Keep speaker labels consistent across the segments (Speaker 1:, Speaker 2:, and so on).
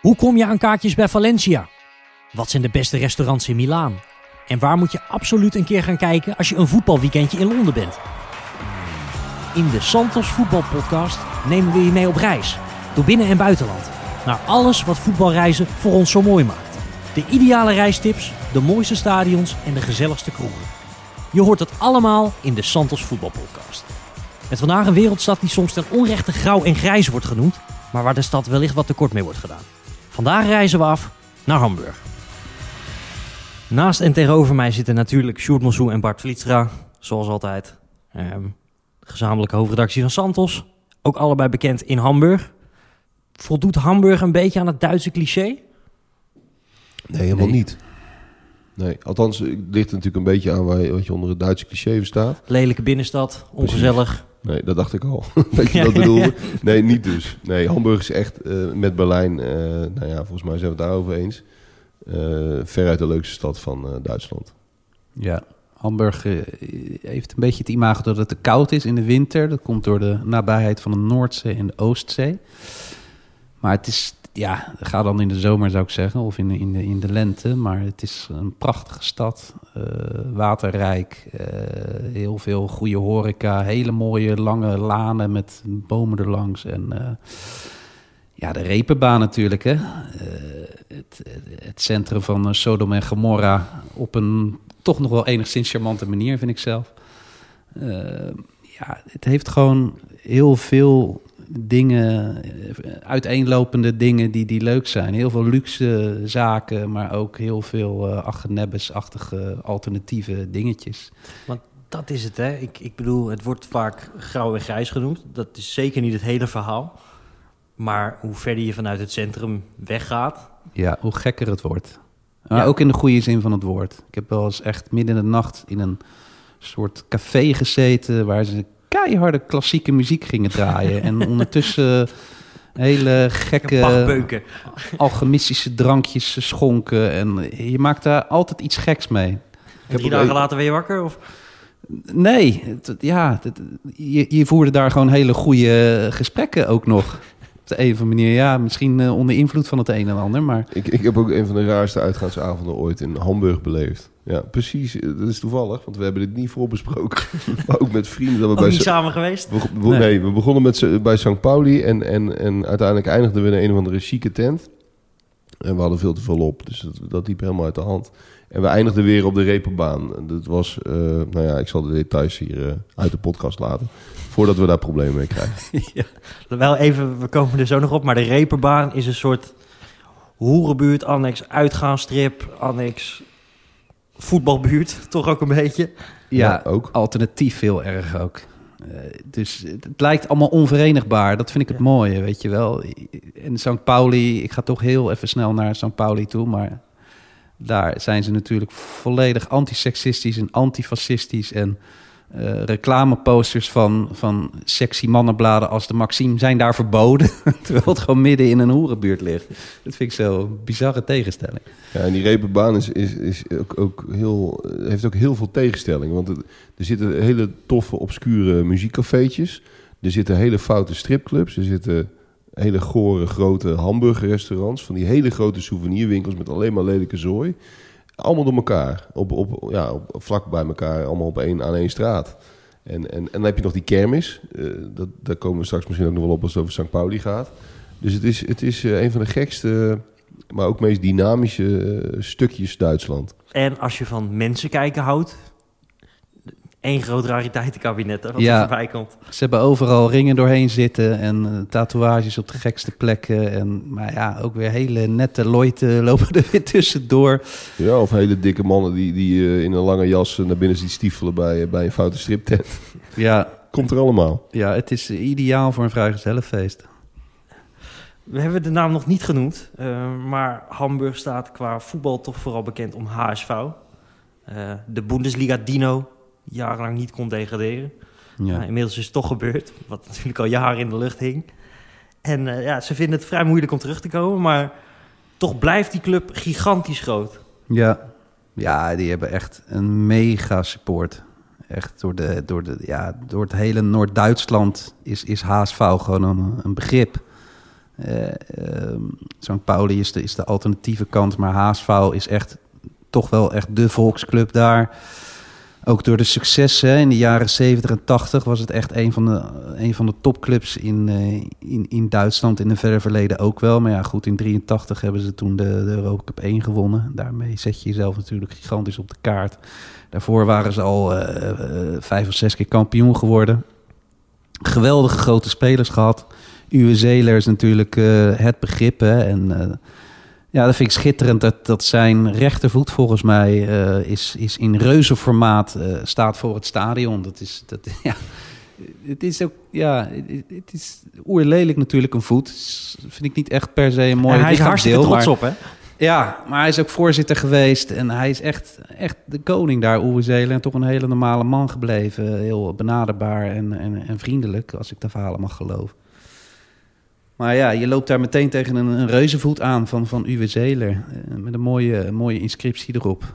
Speaker 1: Hoe kom je aan kaartjes bij Valencia? Wat zijn de beste restaurants in Milaan? En waar moet je absoluut een keer gaan kijken als je een voetbalweekendje in Londen bent? In de Santos Voetbalpodcast nemen we je mee op reis. Door binnen- en buitenland. Naar alles wat voetbalreizen voor ons zo mooi maakt. De ideale reistips, de mooiste stadions en de gezelligste kroegen. Je hoort het allemaal in de Santos Voetbalpodcast. Met vandaag een wereldstad die soms ten onrechte grauw en grijs wordt genoemd, maar waar de stad wellicht wat tekort mee wordt gedaan. Vandaag reizen we af naar Hamburg. Naast en tegenover mij zitten natuurlijk Sjoerd Monsou en Bart Vlietstra, zoals altijd. Ehm, gezamenlijke hoofdredactie van Santos, ook allebei bekend in Hamburg. Voldoet Hamburg een beetje aan het Duitse cliché?
Speaker 2: Nee, helemaal
Speaker 3: Nee.
Speaker 2: niet. Nee, althans, het ligt natuurlijk een beetje aan wat je onder het Duitse cliché verstaat.
Speaker 1: Lelijke binnenstad, ongezellig.
Speaker 2: Nee, dat dacht ik al. dat je dat bedoelde. Nee, niet dus. Nee, Hamburg is echt eh, met Berlijn, eh, nou ja, volgens mij zijn we het daarover eens. eh, veruit de leukste stad van Duitsland.
Speaker 3: Ja, Hamburg heeft een beetje het imago dat het te koud is in de winter. Dat komt door de nabijheid van de Noordzee en de Oostzee. Maar het is, ja, ga dan in de zomer zou ik zeggen, of in de, in de, in de lente. Maar het is een prachtige stad, eh, waterrijk, eh, heel veel goede horeca, hele mooie lange lanen met bomen erlangs en... eh, ja, de repenbaan natuurlijk, hè. Het, het centrum van Sodom en Gomorra op een toch nog wel enigszins charmante manier, vind ik zelf. Ja, het heeft gewoon heel veel dingen, eh, uiteenlopende dingen die, die leuk zijn. Heel veel luxe zaken, maar ook heel veel uh, achtige alternatieve dingetjes.
Speaker 1: Want dat is het, hè. Ik, ik bedoel, het wordt vaak grauw en grijs genoemd. Dat is zeker niet het hele verhaal. Maar hoe verder je vanuit het centrum weggaat...
Speaker 3: Ja, hoe gekker het wordt. Maar ja. ook in de goede zin van het woord. Ik heb wel eens echt midden in de nacht in een soort café gezeten... waar ze keiharde klassieke muziek gingen draaien. en ondertussen hele gekke alchemistische drankjes schonken. En je maakt daar altijd iets geks mee.
Speaker 1: En drie dagen later ben je wakker? Of?
Speaker 3: Nee, het, ja, het, je, je voerde daar gewoon hele goede gesprekken ook nog op de een of andere manier. Ja, misschien uh, onder invloed van het een en ander, maar...
Speaker 2: Ik, ik heb ook een van de raarste uitgaansavonden ooit in Hamburg beleefd. Ja, precies. Dat is toevallig, want we hebben dit niet voorbesproken. maar ook met vrienden. Dat we
Speaker 1: ook
Speaker 2: bij
Speaker 1: niet samen geweest?
Speaker 2: We, we, nee. nee. we begonnen met, bij St. Pauli en, en, en uiteindelijk eindigden we in een of andere chique tent. En we hadden veel te veel op, dus dat, dat liep helemaal uit de hand. En we eindigden weer op de repenbaan. Dat was, uh, nou ja, ik zal de details hier uh, uit de podcast laten. Voordat we daar problemen mee krijgen.
Speaker 1: ja, wel even, we komen er zo nog op. Maar de repenbaan is een soort hoerenbuurt, annex uitgaansstrip, annex voetbalbuurt. Toch ook een beetje?
Speaker 3: Ja, ja ook. alternatief heel erg ook. Uh, dus het lijkt allemaal onverenigbaar. Dat vind ik het ja. mooie, weet je wel. En St. Pauli, ik ga toch heel even snel naar St. Pauli toe, maar daar zijn ze natuurlijk volledig antisexistisch en antifascistisch. En uh, reclameposters van, van sexy mannenbladen als de Maxime zijn daar verboden. terwijl het gewoon midden in een hoerenbuurt ligt. Dat vind ik zo bizarre tegenstelling.
Speaker 2: Ja, en die repenbaan is, is, is ook, ook heel, heeft ook heel veel tegenstelling. Want er zitten hele toffe, obscure muziekcafeetjes. Er zitten hele foute stripclubs. Er zitten hele gore grote hamburgerrestaurants. Van die hele grote souvenirwinkels met alleen maar lelijke zooi. Allemaal door elkaar. Op, op, ja, op, vlak bij elkaar. Allemaal op één, aan één straat. En, en, en dan heb je nog die kermis. Uh, dat, daar komen we straks misschien ook nog wel op als het over St. Pauli gaat. Dus het is, het is uh, een van de gekste, maar ook meest dynamische uh, stukjes Duitsland.
Speaker 1: En als je van mensen kijken houdt, één groot rariteitenkabinet wat
Speaker 3: ja,
Speaker 1: er voorbij komt.
Speaker 3: Ze hebben overal ringen doorheen zitten en uh, tatoeages op de gekste plekken. En, maar ja, ook weer hele nette loiten lopen er weer tussendoor.
Speaker 2: Ja, of hele dikke mannen die, die uh, in een lange jas naar binnen zien stiefelen bij, uh, bij een foute striptent.
Speaker 3: Ja.
Speaker 2: Komt er allemaal.
Speaker 3: Ja, het is ideaal voor een vrijgezellenfeest.
Speaker 1: We hebben de naam nog niet genoemd, uh, maar Hamburg staat qua voetbal toch vooral bekend om HSV. de Bundesliga Dino jarenlang niet kon degraderen. Ja. Nou, inmiddels is het toch gebeurd, wat natuurlijk al jaren in de lucht hing. En uh, ja, ze vinden het vrij moeilijk om terug te komen, maar toch blijft die club gigantisch groot.
Speaker 3: Ja, ja die hebben echt een mega support. Echt door, de, door, de, ja, door het hele Noord-Duitsland is, is HSV gewoon een, een begrip. Uh, uh, St. Pauli is de, is de alternatieve kant, maar HSV is echt toch wel echt de volksclub daar. Ook door de successen in de jaren 70 en 80 was het echt een van de, een van de topclubs in, eh, in, in Duitsland. In het verre verleden ook wel. Maar ja, goed, in 83 hebben ze toen de, de Europa Cup 1 gewonnen. Daarmee zet je jezelf natuurlijk gigantisch op de kaart. Daarvoor waren ze al uh, vijf of zes keer kampioen geworden. Geweldige grote spelers gehad. Is natuurlijk het begrip. En ja, dat vind ik schitterend dat, dat zijn rechtervoet volgens mij uh, is, is in reuzenformaat uh, staat voor het stadion. Dat is, dat, ja, het is ook, ja, het is oerlelijk natuurlijk een voet. vind ik niet echt per se een mooi
Speaker 1: Hij is hartstikke trots
Speaker 3: maar,
Speaker 1: op, hè?
Speaker 3: Ja, maar hij is ook voorzitter geweest en hij is echt, echt de koning daar, Oewe Zelen. En toch een hele normale man gebleven. Heel benaderbaar en, en, en vriendelijk, als ik de verhalen mag geloven. Maar ja, je loopt daar meteen tegen een, een reuzenvoet aan van, van Uwe Zeler. Eh, met een mooie, mooie inscriptie erop.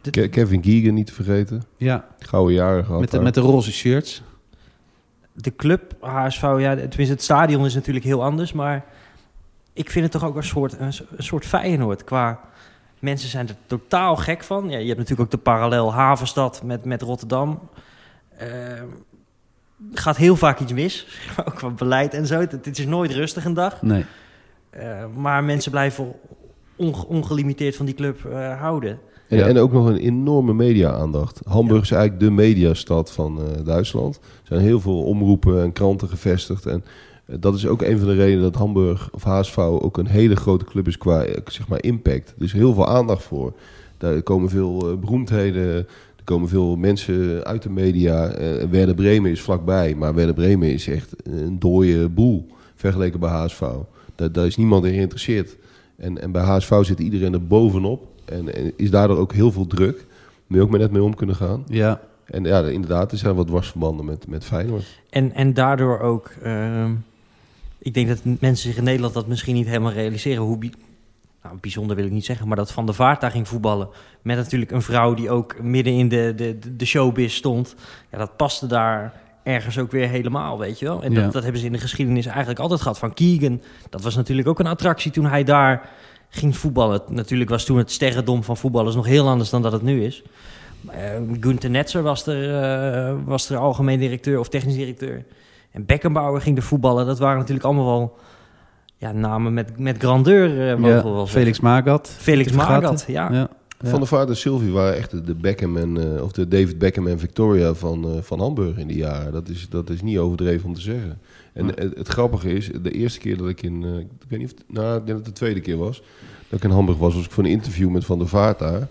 Speaker 2: De, Kevin Keegan niet te vergeten.
Speaker 3: Ja.
Speaker 2: Gouden jaren gehad.
Speaker 3: Met de, met de roze shirts.
Speaker 1: De club, HSV, ja, tenminste het stadion is natuurlijk heel anders. Maar ik vind het toch ook een soort, een, een soort Feyenoord qua... Mensen zijn er totaal gek van. Ja, je hebt natuurlijk ook de parallel Havenstad met, met Rotterdam. Uh, gaat heel vaak iets mis. Ook qua beleid en zo. Het, is nooit rustig een dag.
Speaker 3: Nee.
Speaker 1: Uh, maar mensen blijven onge ongelimiteerd van die club uh, houden.
Speaker 2: En, ja. en, ook nog een enorme media-aandacht. Hamburg ja. is eigenlijk de mediastad van uh, Duitsland. Er zijn heel veel omroepen en kranten gevestigd. En dat is ook een van de redenen dat Hamburg of HSV ook een hele grote club is qua zeg maar, impact. Er is heel veel aandacht voor. Daar komen veel beroemdheden er komen veel mensen uit de media. Uh, Werder Bremen is vlakbij, maar Werder Bremen is echt een dode boel vergeleken bij HSV. Daar, daar is niemand in geïnteresseerd. En, en bij HSV zit iedereen er bovenop. En, en is daardoor ook heel veel druk. Moet je ook maar net mee om kunnen gaan.
Speaker 3: Ja.
Speaker 2: En ja, inderdaad, er zijn wat dwarsverbanden met, met Feyenoord.
Speaker 1: En, en daardoor ook... Uh, ik denk dat mensen zich in Nederland dat misschien niet helemaal realiseren... hoe nou, bijzonder wil ik niet zeggen, maar dat Van de Vaart daar ging voetballen. Met natuurlijk een vrouw die ook midden in de, de, de showbiz stond. Ja, dat paste daar ergens ook weer helemaal, weet je wel. En
Speaker 3: Ja.
Speaker 1: dat, dat hebben ze in de geschiedenis eigenlijk altijd gehad. Van Keegan, dat was natuurlijk ook een attractie toen hij daar ging voetballen. Natuurlijk was toen het sterrendom van voetballers nog heel anders dan dat het nu is. Uh, Gunther Netzer was er, eh, was er algemeen directeur of technisch directeur. En Beckenbauer ging er voetballen. Dat waren natuurlijk allemaal wel ja, namen met, met grandeur, eh, mogen we wel
Speaker 3: Ja,
Speaker 1: zeggen.
Speaker 3: Felix Magath.
Speaker 1: Felix. Magath, ja.
Speaker 3: Ja.
Speaker 2: Van der Vaart en Sylvie waren echt de, de Beckham en, eh, of de David Beckham en Victoria van, eh, van Hamburg in die jaren. Dat is, dat is niet overdreven om te zeggen. En
Speaker 3: Ja.
Speaker 2: het, het grappige is, de eerste keer dat ik in, eh, ik weet niet of, het- nou, ik denk dat het de tweede keer was, dat ik in Hamburg was, was ik voor een interview met Van der Vaart daar.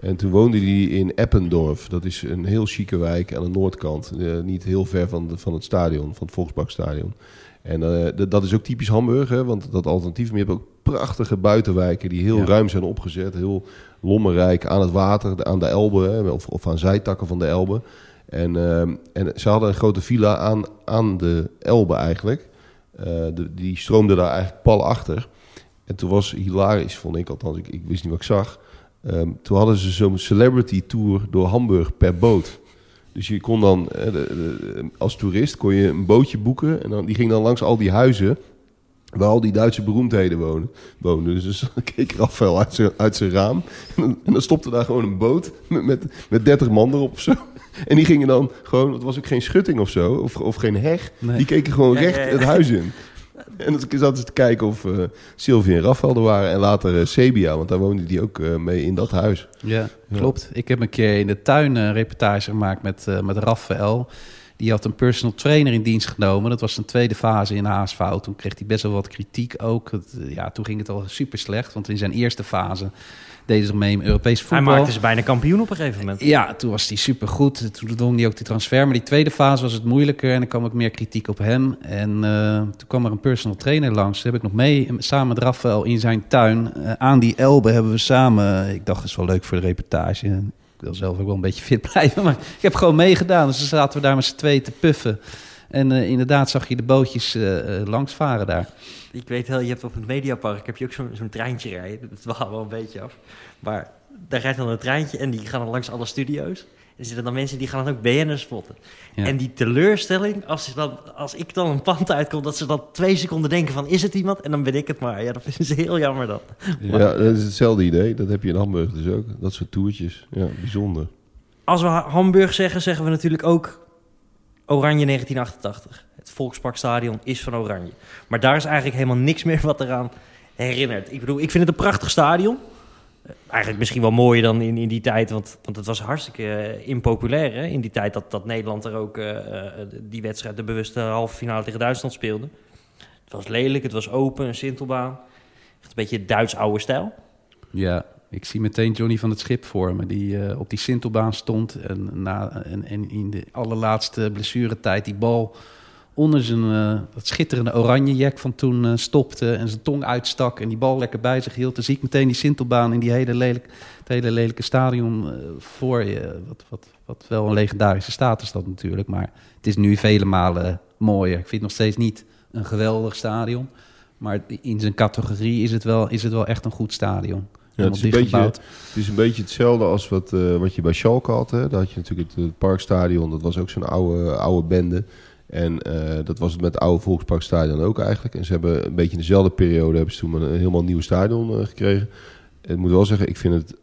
Speaker 2: En toen woonde hij in Eppendorf. Dat is een heel chique wijk aan de noordkant. eh, niet heel ver van, de, van het stadion, van het Volksparkstadion. En eh, dat is ook typisch Hamburg, hè, want dat alternatief. Maar je hebt ook prachtige buitenwijken die heel
Speaker 3: Ja.
Speaker 2: ruim zijn opgezet. Heel lommerrijk aan het water, aan de Elbe hè, of, of aan zijtakken van de Elbe. En, eh, en ze hadden een grote villa aan, aan de Elbe eigenlijk. Eh, de, die stroomde daar eigenlijk pal achter. En toen was hilarisch, vond ik althans. Ik, ik wist niet wat ik zag. Ehm, toen hadden ze zo'n celebrity tour door Hamburg per boot. Dus je kon dan, eh, de- de- als toerist, kon je een bootje boeken. En dan, die ging dan langs al die huizen waar al die Duitse beroemdheden wonen, woonden. Dus dan keek Rafael uit zijn, uit zijn raam. En dan, en dan stopte daar gewoon een boot met, met, met 30 man erop of zo. En die gingen dan gewoon, het was ook geen schutting of zo, of, of geen heg.
Speaker 3: Nee.
Speaker 2: Die keken gewoon recht het huis in. En dan zaten ze te kijken of eh Sylvie en Rafael er waren. En later eh, Sebia, want daar woonde die ook eh, mee in dat huis.
Speaker 3: Ja,
Speaker 2: Ja.
Speaker 3: klopt. Ik heb een keer in de tuin een reportage gemaakt met, eh met Raphaël. Die had een personal trainer in dienst genomen. Dat was zijn tweede fase in HSV. Toen kreeg hij best wel wat kritiek ook. Ja, toen ging het al super slecht. Want in zijn eerste fase deden ze mee in Europees voetbal.
Speaker 1: Hij maakte ze bijna kampioen op een gegeven moment.
Speaker 3: Ja, toen was hij supergoed. Toen dwong hij ook die transfer. Maar die tweede fase was het moeilijker en er kwam ook meer kritiek op hem. En eh, toen kwam er een personal trainer langs. Daar heb ik nog mee, samen met Rafael in zijn tuin. eh, aan die Elbe hebben we samen... Ik dacht, dat is wel leuk voor de reportage. Ik wil zelf ook wel een beetje fit blijven. Maar ik heb gewoon meegedaan. Dus dan zaten we daar met z'n tweeën te puffen. En eh, inderdaad zag je de bootjes eh, eh, langs varen daar.
Speaker 1: Ik weet wel, je hebt op het Mediapark heb je ook zo'n zo'n treintje rijden. Dat dwaalt wel een beetje af. Maar daar rijdt dan een treintje en die gaan dan langs alle studio's. Er zitten dan mensen die gaan dan ook BN'ers spotten.
Speaker 3: Ja.
Speaker 1: En die teleurstelling, als, ze dan, als ik dan een pand uitkom... dat ze dan twee seconden denken van, is het iemand? En dan ben ik het maar. Ja, dat vinden ze heel jammer dan.
Speaker 2: Ja, dat is hetzelfde idee. Dat heb je in Hamburg dus ook. Dat soort toertjes. Ja, bijzonder.
Speaker 1: Als we Ha- Hamburg zeggen, zeggen we natuurlijk ook Oranje 1988. Het Volksparkstadion is van Oranje. Maar daar is eigenlijk helemaal niks meer wat eraan herinnert. Ik bedoel, ik vind het een prachtig stadion. Eh, Eigenlijk misschien wel mooier dan in, in die tijd, want, want het was hartstikke eh, impopulair. Hè? In die tijd dat, dat Nederland er ook eh, die wedstrijd, de bewuste halve finale tegen Duitsland speelde. Het was lelijk, het was open, een sintelbaan. Echt een beetje Duits oude stijl.
Speaker 3: Ja, ik zie meteen Johnny van het Schip voor me, die eh, op die Sintelbaan stond. En, na, en, in de allerlaatste blessuretijd die bal onder zijn eh, dat schitterende oranje jack van toen eh, stopte. En zijn tong uitstak en die bal lekker bij zich hield. Dan zie ik meteen die Sintelbaan in die hele lelijk, het hele lelijke stadion voor je. Wat, wat, wat wel een legendarische status dat natuurlijk. Maar het is nu vele malen mooier. Ik vind het nog steeds niet een geweldig stadion. Maar in zijn categorie is het wel, is het wel echt een goed stadion.
Speaker 2: Ja, het, is een beetje, het is een beetje hetzelfde als wat, eh, wat je bij Schalke had. Hè? Daar had je natuurlijk het, het Parkstadion. Dat was ook zo'n oude, oude bende. En eh, dat was het met het oude Volksparkstadion ook eigenlijk. En ze hebben een beetje in dezelfde periode... hebben ze toen een helemaal nieuw stadion eh, gekregen. En ik moet wel zeggen, ik vind het,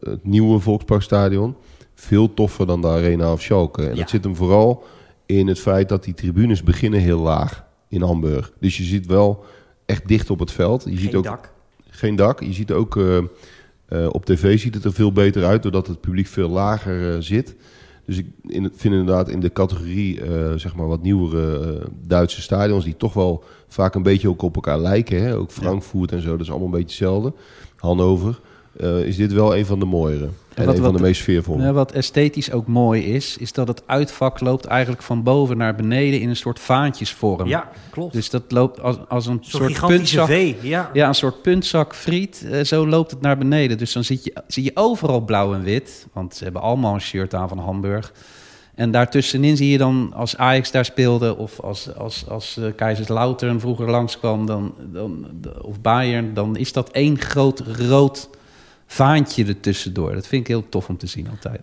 Speaker 2: het nieuwe Volksparkstadion... veel toffer dan de Arena of Schalke. En
Speaker 1: Ja.
Speaker 2: dat zit hem vooral in het feit dat die tribunes beginnen heel laag in Hamburg. Dus je ziet wel echt dicht op het veld. Je ziet
Speaker 1: Geen
Speaker 2: ook
Speaker 1: dak.
Speaker 2: Geen dak. Je ziet ook eh, eh, op tv ziet het er veel beter uit, doordat het publiek veel lager eh, zit. Dus ik vind inderdaad in de categorie zeg maar wat nieuwere Duitse stadions, die toch wel vaak een beetje ook op elkaar lijken. Hè? Ook Frankfurt en zo, dat is allemaal een beetje hetzelfde. Hannover. Eh, is dit wel een van de mooiere. En,
Speaker 3: wat-
Speaker 2: een van
Speaker 3: wat-
Speaker 2: de meest sfeervolle.
Speaker 3: Ja, wat esthetisch ook mooi is, is dat het uitvak loopt eigenlijk van boven naar beneden in een soort vaantjesvorm.
Speaker 1: Ja, klopt.
Speaker 3: Dus dat loopt als, als een
Speaker 1: Zo'n
Speaker 3: soort
Speaker 1: gigantische
Speaker 3: puntzak.
Speaker 1: V. Ja.
Speaker 3: Ja, een soort puntzak friet. eh, zo loopt het naar beneden. Dus dan zie je, zie je overal blauw en wit. Want ze hebben allemaal een shirt aan van Hamburg. En daartussenin zie je dan, als Ajax daar speelde... of als, als, als eh, Kaiserslautern vroeger langskwam, dan, dan, of Bayern... dan is dat één groot rood vaantje ertussendoor. Dat vind ik heel tof om te zien altijd.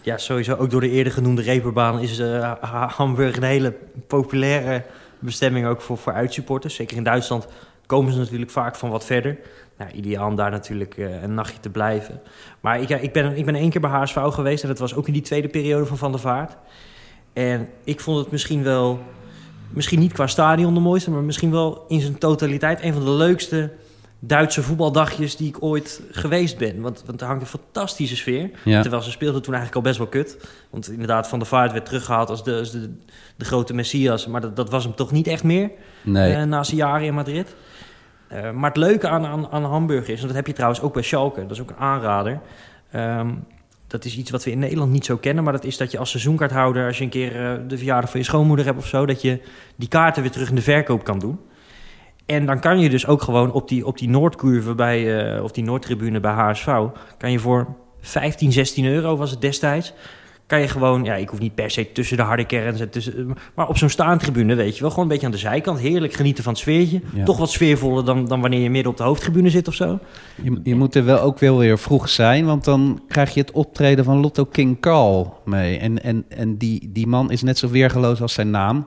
Speaker 1: Ja, sowieso. Ook door de eerder genoemde reperbaan is eh, Ha- Hamburg een hele populaire bestemming ook voor, voor uitsupporters. Zeker in Duitsland komen ze natuurlijk vaak van wat verder. Nou, ideaal om daar natuurlijk eh, een nachtje te blijven. Maar ik, ja, ik, ben, ik ben één keer bij HSV geweest en dat was ook in die tweede periode van Van der Vaart. En ik vond het misschien wel, misschien niet qua stadion de mooiste, maar misschien wel in zijn totaliteit een van de leukste Duitse voetbaldagjes die ik ooit geweest ben. Want, want er hangt een fantastische sfeer.
Speaker 3: Ja.
Speaker 1: Terwijl ze speelden toen eigenlijk al best wel kut. Want inderdaad, Van der Vaart werd teruggehaald als de, als de, de grote Messias. Maar dat, dat was hem toch niet echt meer
Speaker 3: Nee.
Speaker 1: eh, na zijn jaren in Madrid. Eh, maar het leuke aan, aan, aan Hamburg is, en dat heb je trouwens ook bij Schalke, dat is ook een aanrader. Ehm, dat is iets wat we in Nederland niet zo kennen, maar dat is dat je als seizoenkaarthouder, als je een keer eh, de verjaardag van je schoonmoeder hebt of zo, dat je die kaarten weer terug in de verkoop kan doen. En dan kan je dus ook gewoon op die, op die Noordcurve bij, eh, of die Noordtribune bij HSV, kan je voor 15, 16 euro was het destijds, kan je gewoon, ja, ik hoef niet per se tussen de harde kerns en tussen, maar op zo'n staantribune, weet je wel, gewoon een beetje aan de zijkant, heerlijk genieten van het sfeertje.
Speaker 3: Ja.
Speaker 1: Toch wat sfeervoller dan, dan wanneer je midden op de hoofdtribune zit of zo.
Speaker 3: Je, je moet er wel ook wel weer vroeg zijn, want dan krijg je het optreden van Lotto King Carl mee. En, en, en die, die man is net zo weergeloos als zijn naam.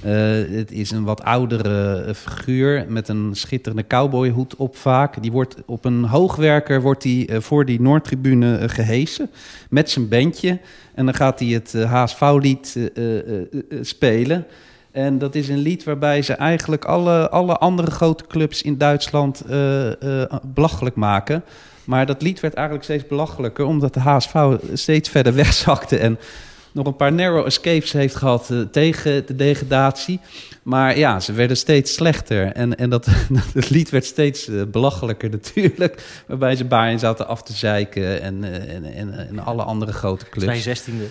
Speaker 3: Eh, het is een wat oudere eh, figuur met een schitterende cowboyhoed op vaak. Die wordt op een hoogwerker wordt die, eh, voor die Noordtribune eh, gehesen met zijn bandje. En dan gaat hij het eh, HSV-lied spelen. En dat is een lied waarbij ze eigenlijk alle, alle andere grote clubs in Duitsland belachelijk maken. Maar dat lied werd eigenlijk steeds belachelijker, omdat de HSV steeds verder wegzakte en nog een paar narrow escapes heeft gehad eh, tegen de degradatie. Maar ja, ze werden steeds slechter. En, en dat, dat lied werd steeds eh, belachelijker natuurlijk. Waarbij ze Bayern zaten af te zeiken en, eh, en, en, en alle andere grote clubs.
Speaker 1: Zijn zestiende.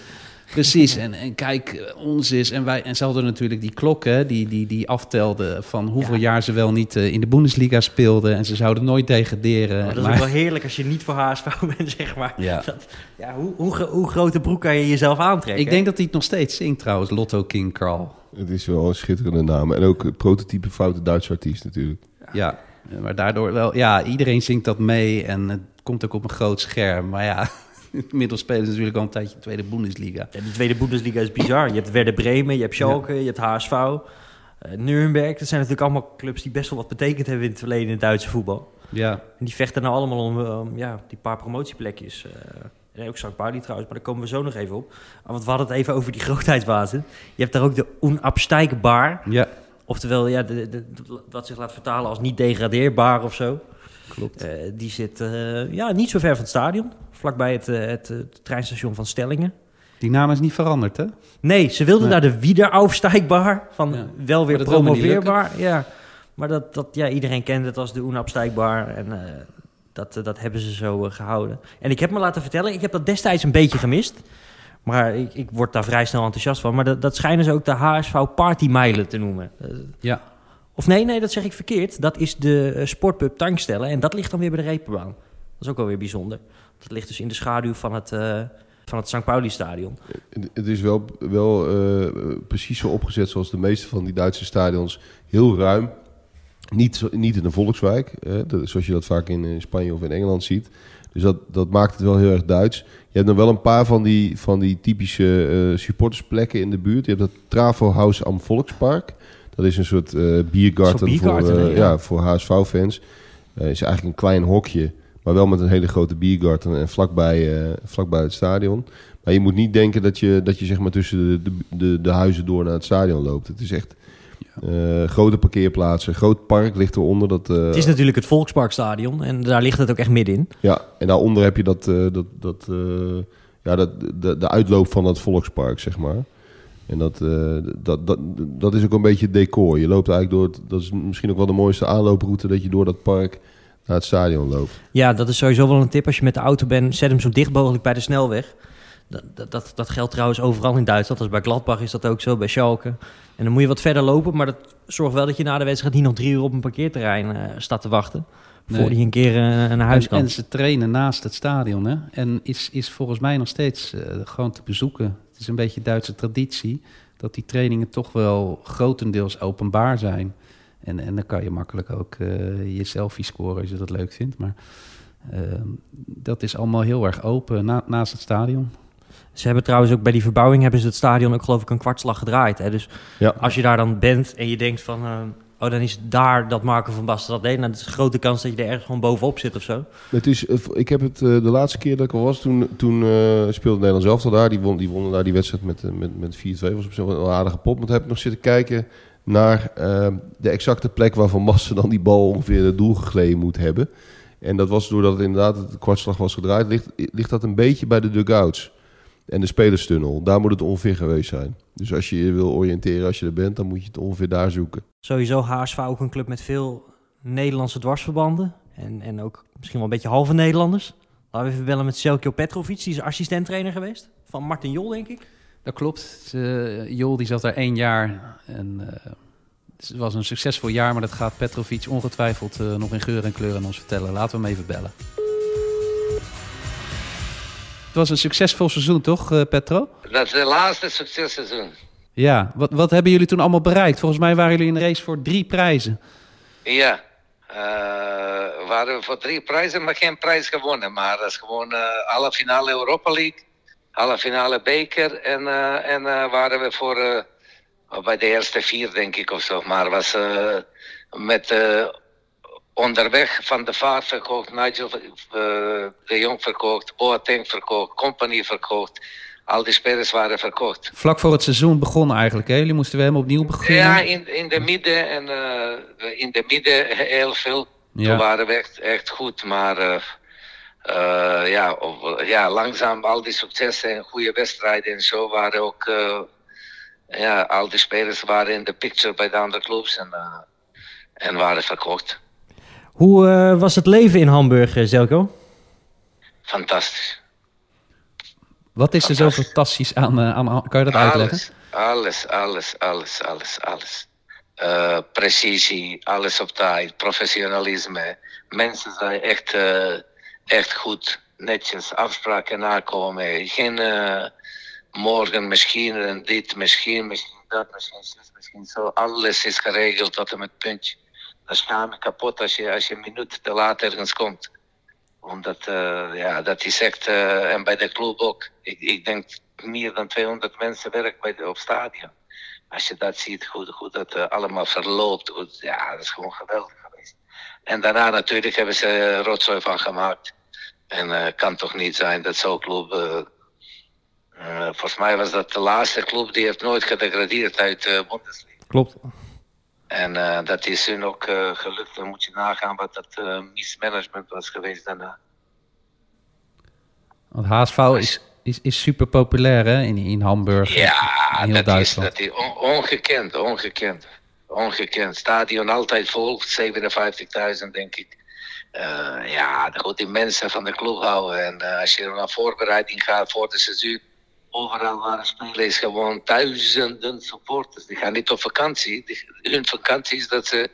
Speaker 3: Precies, en, en kijk, eh, ons is, en wij, en ze hadden natuurlijk die klokken die, die, die aftelden van hoeveel
Speaker 1: Ja.
Speaker 3: jaar ze wel niet eh, in de Bundesliga speelden. En ze zouden nooit degraderen.
Speaker 1: Maar dat is
Speaker 3: maar-
Speaker 1: ook wel heerlijk als je niet voor HSV bent, zeg maar.
Speaker 3: Ja.
Speaker 1: Dat, ja hoe, hoe, hoe grote broek kan je jezelf aantrekken?
Speaker 3: Ik denk dat hij het nog steeds zingt trouwens, Lotto King Carl.
Speaker 2: Het is wel een schitterende naam. En ook een prototype foute Duitse artiest natuurlijk.
Speaker 3: Ja, maar daardoor wel, ja, iedereen zingt dat mee en het komt ook op een groot scherm. Maar ja, Inmiddels spelen ze natuurlijk al een tijdje tweede Bundesliga.
Speaker 1: Ja, die tweede Bundesliga is bizar. Je hebt Werder Bremen, je hebt Schalke, je hebt HSV, uh, Nuremberg. Dat zijn natuurlijk allemaal clubs die best wel wat betekend hebben in het verleden in het Duitse voetbal.
Speaker 3: Ja,
Speaker 1: En die vechten nou allemaal om, um, ja, die paar promotieplekjes. eh en ook St. Pauli trouwens, maar daar komen we zo nog even op. Ah, Want we hadden het even over die grootheidswazen. Je hebt daar ook de onabsteigbaar.
Speaker 3: ja
Speaker 1: Oftewel, ja, de, de, de- wat zich laat vertalen als niet degradeerbaar of zo.
Speaker 3: Klopt.
Speaker 1: Eh, die zit eh, ja, niet zo ver van het stadion. Vlakbij het, eh, het, eh, treinstation van Stellingen.
Speaker 3: Die naam is niet veranderd, hè?
Speaker 1: Nee, ze wilden
Speaker 3: Nee.
Speaker 1: naar de wiederaufsteigbaar. Van
Speaker 3: Ja.
Speaker 1: wel weer promoveerbaar. Ja. Maar dat, dat, ja, iedereen kent het als de onabsteigbaar. En eh, dat, dat hebben ze zo eh, gehouden. En ik heb me laten vertellen, ik heb dat destijds een beetje gemist. Maar ik, ik word daar vrij snel enthousiast van. Maar dat, dat schijnen ze ook de HSV Partymijlen te noemen.
Speaker 3: Ja.
Speaker 1: Of nee, nee, dat zeg ik verkeerd. Dat is de eh, sportpub Tankstellen. En dat ligt dan weer bij de Reeperbaan. Dat is ook wel weer bijzonder. Dat ligt dus in de schaduw van het, eh, van het St. Pauli-stadion.
Speaker 2: Het- Het is wel, wel eh, precies zo opgezet zoals de meeste van die Duitse stadions. Heel ruim. Niet, niet in een volkswijk, zoals je dat vaak in, Spanje of in Engeland ziet. Dus dat, dat maakt het wel heel erg Duits. Je hebt nog wel een paar van die, van die typische supportersplekken in de buurt. Je hebt dat Travo House am Volkspark. Dat is een soort eh biergarten, voor, eh,
Speaker 1: ja.
Speaker 2: ja, voor HSV-fans. Het is eigenlijk een klein hokje, maar wel met een hele grote biergarten en vlakbij, eh, vlakbij het stadion. Maar je moet niet denken dat je, dat je zeg maar tussen de, de, de, huizen door naar het stadion loopt. Het is echt eh, grote parkeerplaatsen, groot park ligt eronder. Dat, eh,
Speaker 1: Het is natuurlijk het Volksparkstadion. En daar ligt het ook echt middenin.
Speaker 2: Ja, en daaronder heb je dat, eh, dat, dat, eh, ja, dat, de, de uitloop van dat volkspark, zeg maar. En dat, eh, dat, dat, dat is ook een beetje het decor. Je loopt eigenlijk door, het, dat is misschien ook wel de mooiste aanlooproute, dat je door dat park naar het stadion loopt.
Speaker 1: Ja, dat is sowieso wel een tip. Als je met de auto bent, zet hem zo dicht mogelijk bij de snelweg. Dat, dat, dat, geldt trouwens overal in Duitsland. Dus bij Gladbach is dat ook zo, bij Schalke. En dan moet je wat verder lopen. Maar dat zorgt wel dat je na de wedstrijd niet nog drie uur op een parkeerterrein eh, staat te wachten.
Speaker 3: Nee.
Speaker 1: Voordat je een keer eh, naar huis
Speaker 3: En,
Speaker 1: kan.
Speaker 3: en ze trainen naast het stadion, hè? En is, is volgens mij nog steeds eh, gewoon te bezoeken. Het is een beetje Duitse traditie dat die trainingen toch wel grotendeels openbaar zijn. En, en dan kan je makkelijk ook eh, je selfie scoren als je dat leuk vindt. Maar ehm, dat is allemaal heel erg open na- naast het stadion.
Speaker 1: Ze hebben trouwens ook bij die verbouwing hebben ze het stadion ook geloof ik een kwartslag gedraaid. Hè? Dus
Speaker 2: Ja.
Speaker 1: als je daar dan bent en je denkt van... oh, dan is daar dat Marco van Basten dat deed. Nou, dat is een grote kans dat je er ergens gewoon bovenop zit of zo.
Speaker 2: Het is, eh, ik heb het eh, de laatste keer dat ik er was, toen, toen eh, speelde Nederland zelf al daar. Die won, die wonnen daar die wedstrijd met, met, met 4-2. was op zich wel een aardige pot. Maar toen heb ik nog zitten kijken naar eh, de exacte plek waar Van Basten dan die bal ongeveer het doel gegleden moet hebben. En dat was doordat het inderdaad het kwartslag was gedraaid, ligt, ligt dat een beetje bij de dugouts. En de spelerstunnel, daar moet het ongeveer geweest zijn. Dus als je je wil oriënteren als je er bent, dan moet je het ongeveer daar zoeken.
Speaker 1: Sowieso HSV ook een club met veel Nederlandse dwarsverbanden. En, en ook misschien wel een beetje halve Nederlanders. Laten we even bellen met Selkio Petrovic. Die is assistent-trainer geweest. Van Martin Jol, denk ik.
Speaker 3: Dat klopt. Eh, Jol die zat daar één jaar en eh, het was een succesvol jaar, maar dat gaat Petrovic ongetwijfeld eh, nog in geur en kleur aan ons vertellen. Laten we hem even bellen. Het was een succesvol seizoen, toch, eh, Petro?
Speaker 4: Dat is de laatste successeizoen.
Speaker 3: Ja. Wat, wat hebben jullie toen allemaal bereikt? Volgens mij waren jullie in de race voor drie prijzen.
Speaker 4: Ja. eh waren we voor drie prijzen, maar geen prijs gewonnen. Maar dat is gewoon eh alle finale Europa League, alle finale beker. En, en waren we voor bij de eerste vier, denk ik, of zo. Maar was met onderweg van de vaart verkocht, Nigel eh, de Jong verkocht, Boateng verkocht, Company verkocht. Al die spelers waren verkocht.
Speaker 3: Vlak voor het seizoen begon eigenlijk, hè? Jullie moesten weer helemaal opnieuw beginnen.
Speaker 4: Ja, in, in de midden en eh, in de midden heel veel.
Speaker 3: Ja.
Speaker 4: Toen waren we echt, echt goed, maar eh, ja, op- ja, langzaam al die successen en goede wedstrijden en zo waren ook, ja, al die spelers waren in de picture bij de andere clubs en, en waren verkocht.
Speaker 1: Hoe eh, was het leven in Hamburg, eh, Zelko?
Speaker 4: Fantastisch.
Speaker 3: Wat is er zo fantastisch aan, eh, aan... Kan je dat uitleggen?
Speaker 4: Alles, alles, alles, alles, alles. Eh, precisie, alles op tijd, professionalisme. Mensen zijn echt, echt goed, netjes, afspraken nakomen. Geen morgen misschien en dit, misschien, misschien dat, misschien misschien zo. Alles is geregeld tot en met puntje. Dan schaam je kapot als je, als je een minuut te laat ergens komt. Omdat, eh, ja, dat is echt, eh, en bij de club ook. Ik, denk meer dan 200 mensen werken op stadion. Als je dat ziet, hoe, dat eh, allemaal verloopt, ja, dat is gewoon geweldig geweest. En daarna natuurlijk hebben ze rotzooi van gemaakt. En eh kan toch niet zijn dat zo'n club. volgens mij was dat de laatste club die heeft nooit gedegradeerd uit de Bundesliga.
Speaker 1: Klopt.
Speaker 4: En eh, dat is hun ook eh, gelukt. Dan moet je nagaan wat dat eh, mismanagement was geweest daarna.
Speaker 3: Want HSV is, is, is super populair hè? In, in Hamburg.
Speaker 4: Ja,
Speaker 3: in heel
Speaker 4: dat is,
Speaker 3: Duitsland.
Speaker 4: dat is on- ongekend, ongekend. Ongekend. Stadion altijd vol, 57.000 denk ik. Ja, goed, die mensen van de club houden. En als je naar voorbereiding gaat voor de seizoen, overal er spelen is gewoon duizenden supporters. Die gaan niet op vakantie. Die, hun vakantie is dat ze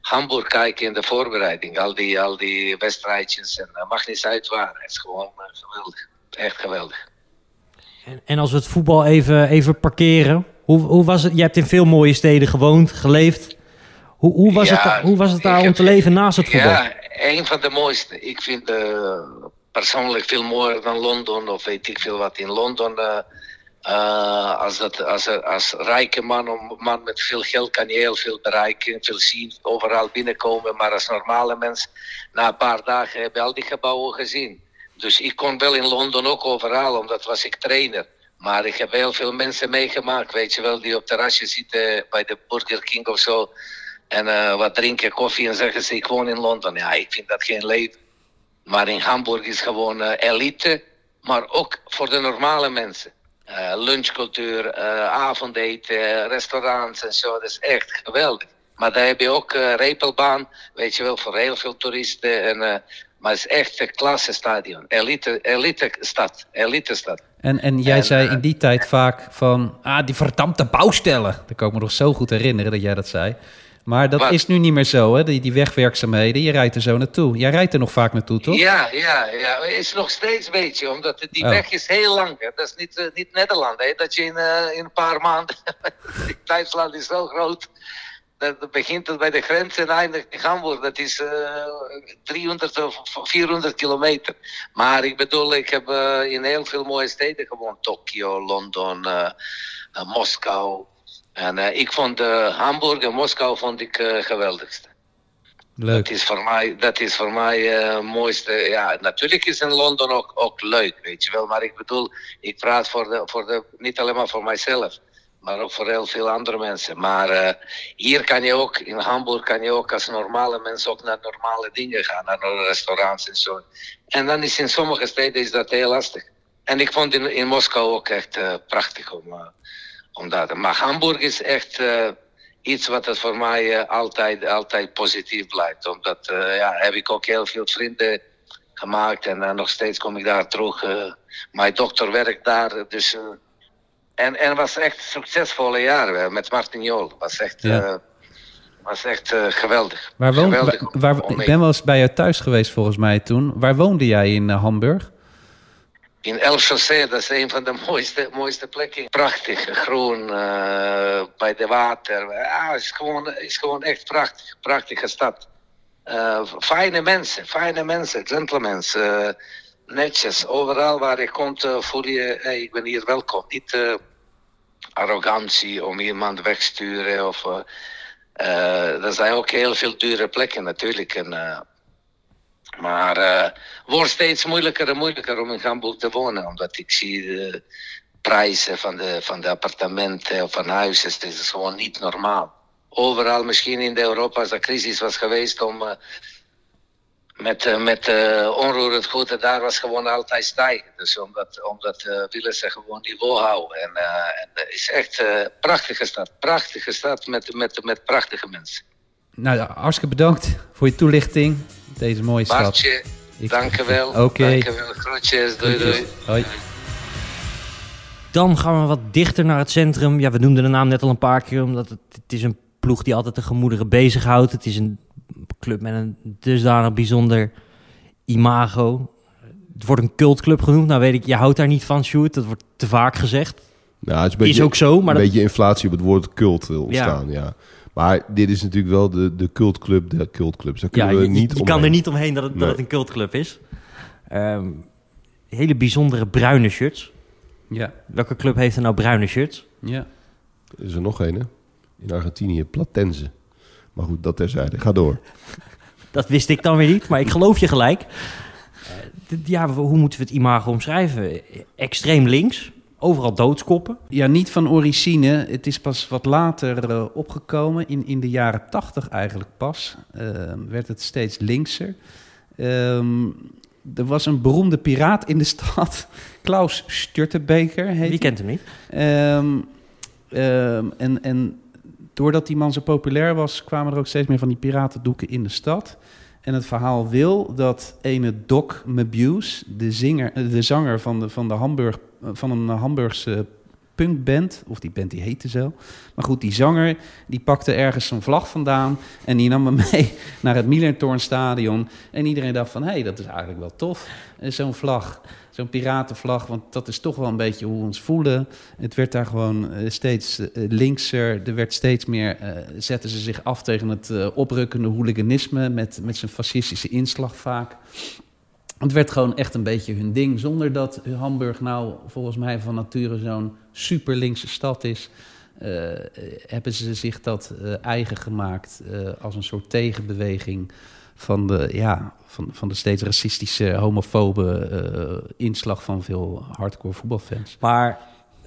Speaker 4: Hamburg kijken in de voorbereiding. Al die, al die wedstrijdjes. En uh, mag niet uit waar. Het is gewoon eh, geweldig. Echt geweldig.
Speaker 1: En, en als we het voetbal even, even parkeren. Hoe, hoe was het? Je hebt in veel mooie steden gewoond, geleefd. Hoe, hoe, was,
Speaker 4: Ja,
Speaker 1: het, hoe was het daar om te leven naast het voetbal?
Speaker 4: Ja, een van de mooiste. Ik vind eh, persoonlijk veel mooier dan Londen of weet ik veel wat. In Londen, eh, eh, als, dat, als, als rijke man, of man met veel geld kan je heel veel bereiken, veel zien, overal binnenkomen. Maar als normale mens, na een paar dagen heb je al die gebouwen gezien. Dus ik kon wel in Londen ook overal, omdat was ik trainer. Maar ik heb heel veel mensen meegemaakt, weet je wel, die op terrasje zitten bij de Burger King of zo. En eh, wat drinken, koffie en zeggen ze, ik woon in Londen. Ja, ik vind dat geen leven. Maar in Hamburg is gewoon eh, elite, maar ook voor de normale mensen. Eh, lunchcultuur, eh, avondeten, restaurants en zo, dat is echt geweldig. Maar daar heb je ook eh repelbaan, weet je wel, voor heel veel toeristen. En, maar het is echt een klasse stadion. Elite, elite stad, elite stad.
Speaker 3: En, en jij
Speaker 4: En,
Speaker 3: zei in die tijd vaak van... Ah, die verdampte bouwstellen. Dat kan ik me nog zo goed herinneren dat jij dat zei. Maar dat
Speaker 4: Wat?
Speaker 3: is nu niet meer zo, hè? Die, die wegwerkzaamheden. Je rijdt er zo naartoe. Jij rijdt er nog vaak naartoe, toch?
Speaker 4: Ja, ja, ja. Is nog steeds een beetje, omdat die
Speaker 3: Oh.
Speaker 4: weg is heel lang. Hè. Dat is niet, eh, niet Nederland, hè. dat je in, eh, in een paar maanden... Duitsland is zo groot. Dat begint het bij de grens en eindigt in Hamburg. Dat is eh 300 of 400 kilometer. Maar ik bedoel, ik heb eh, in heel veel mooie steden gewoond. Tokio, Londen, eh, eh, Moskou. En eh, ik vond eh, Hamburg en Moskou vond ik eh geweldigste.
Speaker 3: Leuk.
Speaker 4: Dat is voor mij, dat is voor mij mooiste. Ja, natuurlijk is in Londen ook, ook leuk, weet je wel. Maar ik bedoel, ik praat voor de, voor de, niet alleen maar voor mijzelf, maar ook voor heel veel andere mensen. Maar hier kan je ook, in Hamburg kan je ook als normale mens ook naar normale dingen gaan, naar restaurants en zo. En dan is in sommige steden is dat heel lastig. En ik vond in, in Moskou ook echt prachtig om, eh, om dat. Maar Hamburg is echt. eh, iets wat het voor mij eh, altijd, altijd positief blijft. Omdat eh, ja, heb ik ook heel veel vrienden gemaakt en nog steeds kom ik daar terug. mijn dochter werkt daar, dus... en, en was echt succesvolle jaren met Martin Jol. Was echt,
Speaker 3: Ja.
Speaker 4: was echt geweldig.
Speaker 3: Waar woon,
Speaker 4: geweldig
Speaker 3: waar, ik ben wel eens bij jou thuis geweest volgens mij toen. Waar woonde jij in Hamburg?
Speaker 4: In El Chaussee, dat is een van de mooiste, mooiste plekken. Prachtig, groen, eh, bij de water. Het is gewoon, is gewoon echt prachtig. Prachtige stad. Eh, fijne mensen, fijne mensen, gentlemen. eh, netjes, overal waar je komt voel je, ik ben hier welkom. Niet arrogantie om iemand wegsturen. Of, eh, eh, er zijn ook heel veel dure plekken natuurlijk. En, maar het wordt steeds moeilijker en moeilijker om in Hamburg te wonen. Omdat ik zie de prijzen van de, van de appartementen of van huizen. Het is gewoon niet normaal. Overal, misschien in Europa, als er crisis was geweest om... eh, met, eh, met eh, onroerend goed, en daar was gewoon altijd stijgen. Dus omdat, omdat eh, willen ze gewoon niveau houden. En, eh, en is echt een prachtige stad. Prachtige stad met, met, met prachtige mensen.
Speaker 3: Nou, hartstikke bedankt voor je toelichting. Deze mooie stad.
Speaker 4: Bartje,
Speaker 3: Ik-
Speaker 4: dank je wel.
Speaker 3: Oké.
Speaker 4: Dank je wel. Groetjes. Doei, doei.
Speaker 3: Hoi.
Speaker 1: Dan gaan we wat dichter naar het centrum. Ja, we noemden de naam net al een paar keer, omdat het, het is een ploeg die altijd de gemoederen bezighoudt. Het is een club met een dusdanig bijzonder imago. Het wordt een cultclub genoemd. Nou weet ik, je houdt daar niet van, Sjoerd. Dat wordt te vaak gezegd.
Speaker 2: Nou, het is, een beetje,
Speaker 1: Is ook zo, maar
Speaker 2: een
Speaker 1: dat-
Speaker 2: beetje inflatie op het woord cult wil ontstaan, ja. Maar dit is natuurlijk wel de, de cultclub der cultclubs. Daar
Speaker 1: Ja,
Speaker 2: kunnen
Speaker 1: je,
Speaker 2: we
Speaker 1: je-
Speaker 2: niet
Speaker 1: je kan er niet omheen dat het, dat het een cultclub is. Ehm, hele bijzondere bruine shirts.
Speaker 3: Ja,
Speaker 1: Welke club heeft er nou bruine shirts?
Speaker 3: ja.
Speaker 2: Er is er nog een, hè? In Argentinië, Platense. Maar goed, dat terzijde. Ga door.
Speaker 1: Dat wist ik dan weer niet, maar ik geloof je gelijk. Eh, ja, hoe moeten we het imago omschrijven? Extreem links, overal doodskoppen.
Speaker 3: Ja, niet van origine. Het is pas wat later eh, opgekomen. In, in de jaren tachtig eigenlijk pas. eh, werd het steeds linkser. Ehm, er was een beroemde piraat in de stad. Klaus Störtebeker heet
Speaker 1: Wie kent hem niet?
Speaker 3: Ehm, ehm, en, en doordat die man zo populair was, kwamen er ook steeds meer van die piratendoeken in de stad. En het verhaal wil dat ene Doc Mabuse, de, zinger, eh, de zanger van, de, van, de Hamburg, eh, van een Hamburgse punkband, of die band die heette zo. Maar goed, die zanger die pakte ergens zo'n vlag vandaan en die nam hem mee naar het Mielentoornstadion. En iedereen dacht van, hé, hey, dat is eigenlijk wel tof, eh, zo'n vlag. Zo'n piratenvlag, want dat is toch wel een beetje hoe we ons voelen. Het werd daar gewoon eh, steeds eh, linkser. Er werd steeds meer, eh, zetten ze zich af tegen het oprukkende hooliganisme met, met zijn fascistische inslag vaak. Het werd gewoon echt een beetje hun ding, zonder dat Hamburg nou volgens mij van nature zo'n super linkse stad is. hebben ze zich dat eigen gemaakt als een soort tegenbeweging van de, ja, van, van de steeds racistische, homofobe eh, inslag van veel hardcore voetbalfans.
Speaker 1: Maar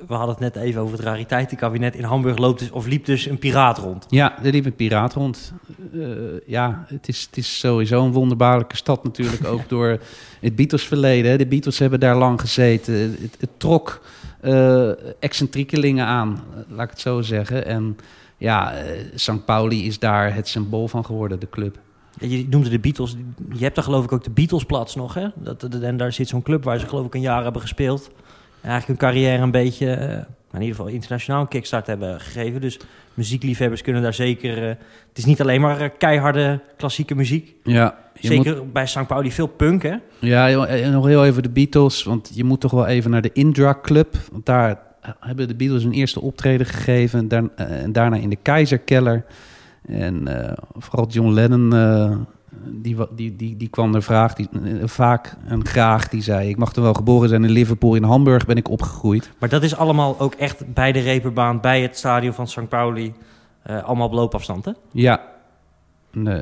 Speaker 1: we hadden het net even over het rariteitenkabinet. In Hamburg loopt dus, of liep dus een piraat rond.
Speaker 3: Ja, er liep een piraat rond. Eh, ja, het is, het is sowieso een wonderbaarlijke stad natuurlijk, ook door het Beatles-verleden. De Beatles hebben daar lang gezeten. Het, het trok eh excentriekelingen aan, laat ik het zo zeggen. En ja, St. Pauli is daar het symbool van geworden, de club.
Speaker 1: Je noemde de Beatles. Je hebt daar geloof ik ook de Beatlesplatz nog, hè? Dat, en daar zit zo'n club waar ze geloof ik een jaar hebben gespeeld. En eigenlijk hun carrière een beetje, eh, in ieder geval internationaal een kickstart hebben gegeven. Dus muziekliefhebbers kunnen daar zeker... eh, het is niet alleen maar eh, keiharde klassieke muziek.
Speaker 3: Ja, moet-
Speaker 1: Zeker bij St. Pauli veel punk, hè?
Speaker 3: Ja, en nog heel even de Beatles, want je moet toch wel even naar de Indra Club. Want daar hebben de Beatles hun eerste optreden gegeven. En daarna in de Keizerkeller. En eh, vooral John Lennon, eh, die, die, die, die kwam er vraag, die, eh, vaak en graag. Die zei, ik mag er wel geboren zijn in Liverpool, in Hamburg ben ik opgegroeid.
Speaker 1: Maar dat is allemaal ook echt bij de reperbaan, bij het stadion van St. Pauli. allemaal op loopafstand, hè?
Speaker 3: Ja,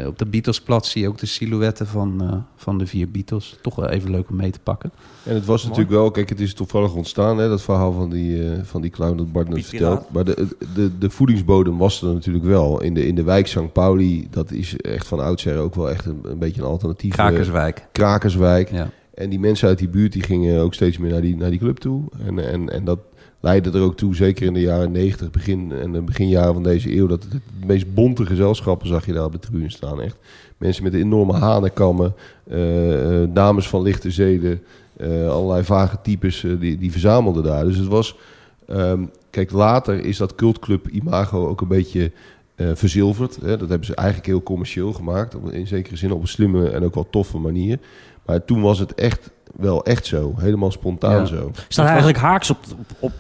Speaker 3: Op de Beatlesplatz zie je ook de silhouetten van, eh, van de vier Beatles. Toch wel even leuk om mee te pakken.
Speaker 2: En het was
Speaker 1: Mooi.
Speaker 2: natuurlijk wel, kijk, het is toevallig ontstaan, hè, dat verhaal van die, eh, van die clown dat Bart net vertelt. Maar de, de, de voedingsbodem was er natuurlijk wel. In de, in de wijk St. Pauli, dat is echt van oudsher ook wel echt een, een beetje een alternatief.
Speaker 3: Krakerswijk.
Speaker 2: Krakerswijk.
Speaker 3: Ja.
Speaker 2: En die mensen uit die buurt die gingen ook steeds meer naar die, naar die club toe. En, en, en dat leidde er ook toe, zeker in de jaren 90, begin, en de beginjaren van deze eeuw, dat het, de meest bonte gezelschappen zag je daar op de tribune staan. Echt. Mensen met enorme hanenkammen, eh, eh, dames van lichte zeden, eh, allerlei vage types, die, die verzamelden daar. Dus het was... ehm, kijk, later is dat cultclub imago ook een beetje eh, verzilverd. Hè? Dat hebben ze eigenlijk heel commercieel gemaakt. op- In zekere zin op een slimme en ook wel toffe manier. Maar toen was het echt wel echt zo. Helemaal spontaan
Speaker 3: Ja.
Speaker 2: zo.
Speaker 1: Staat eigenlijk haaks op, op, op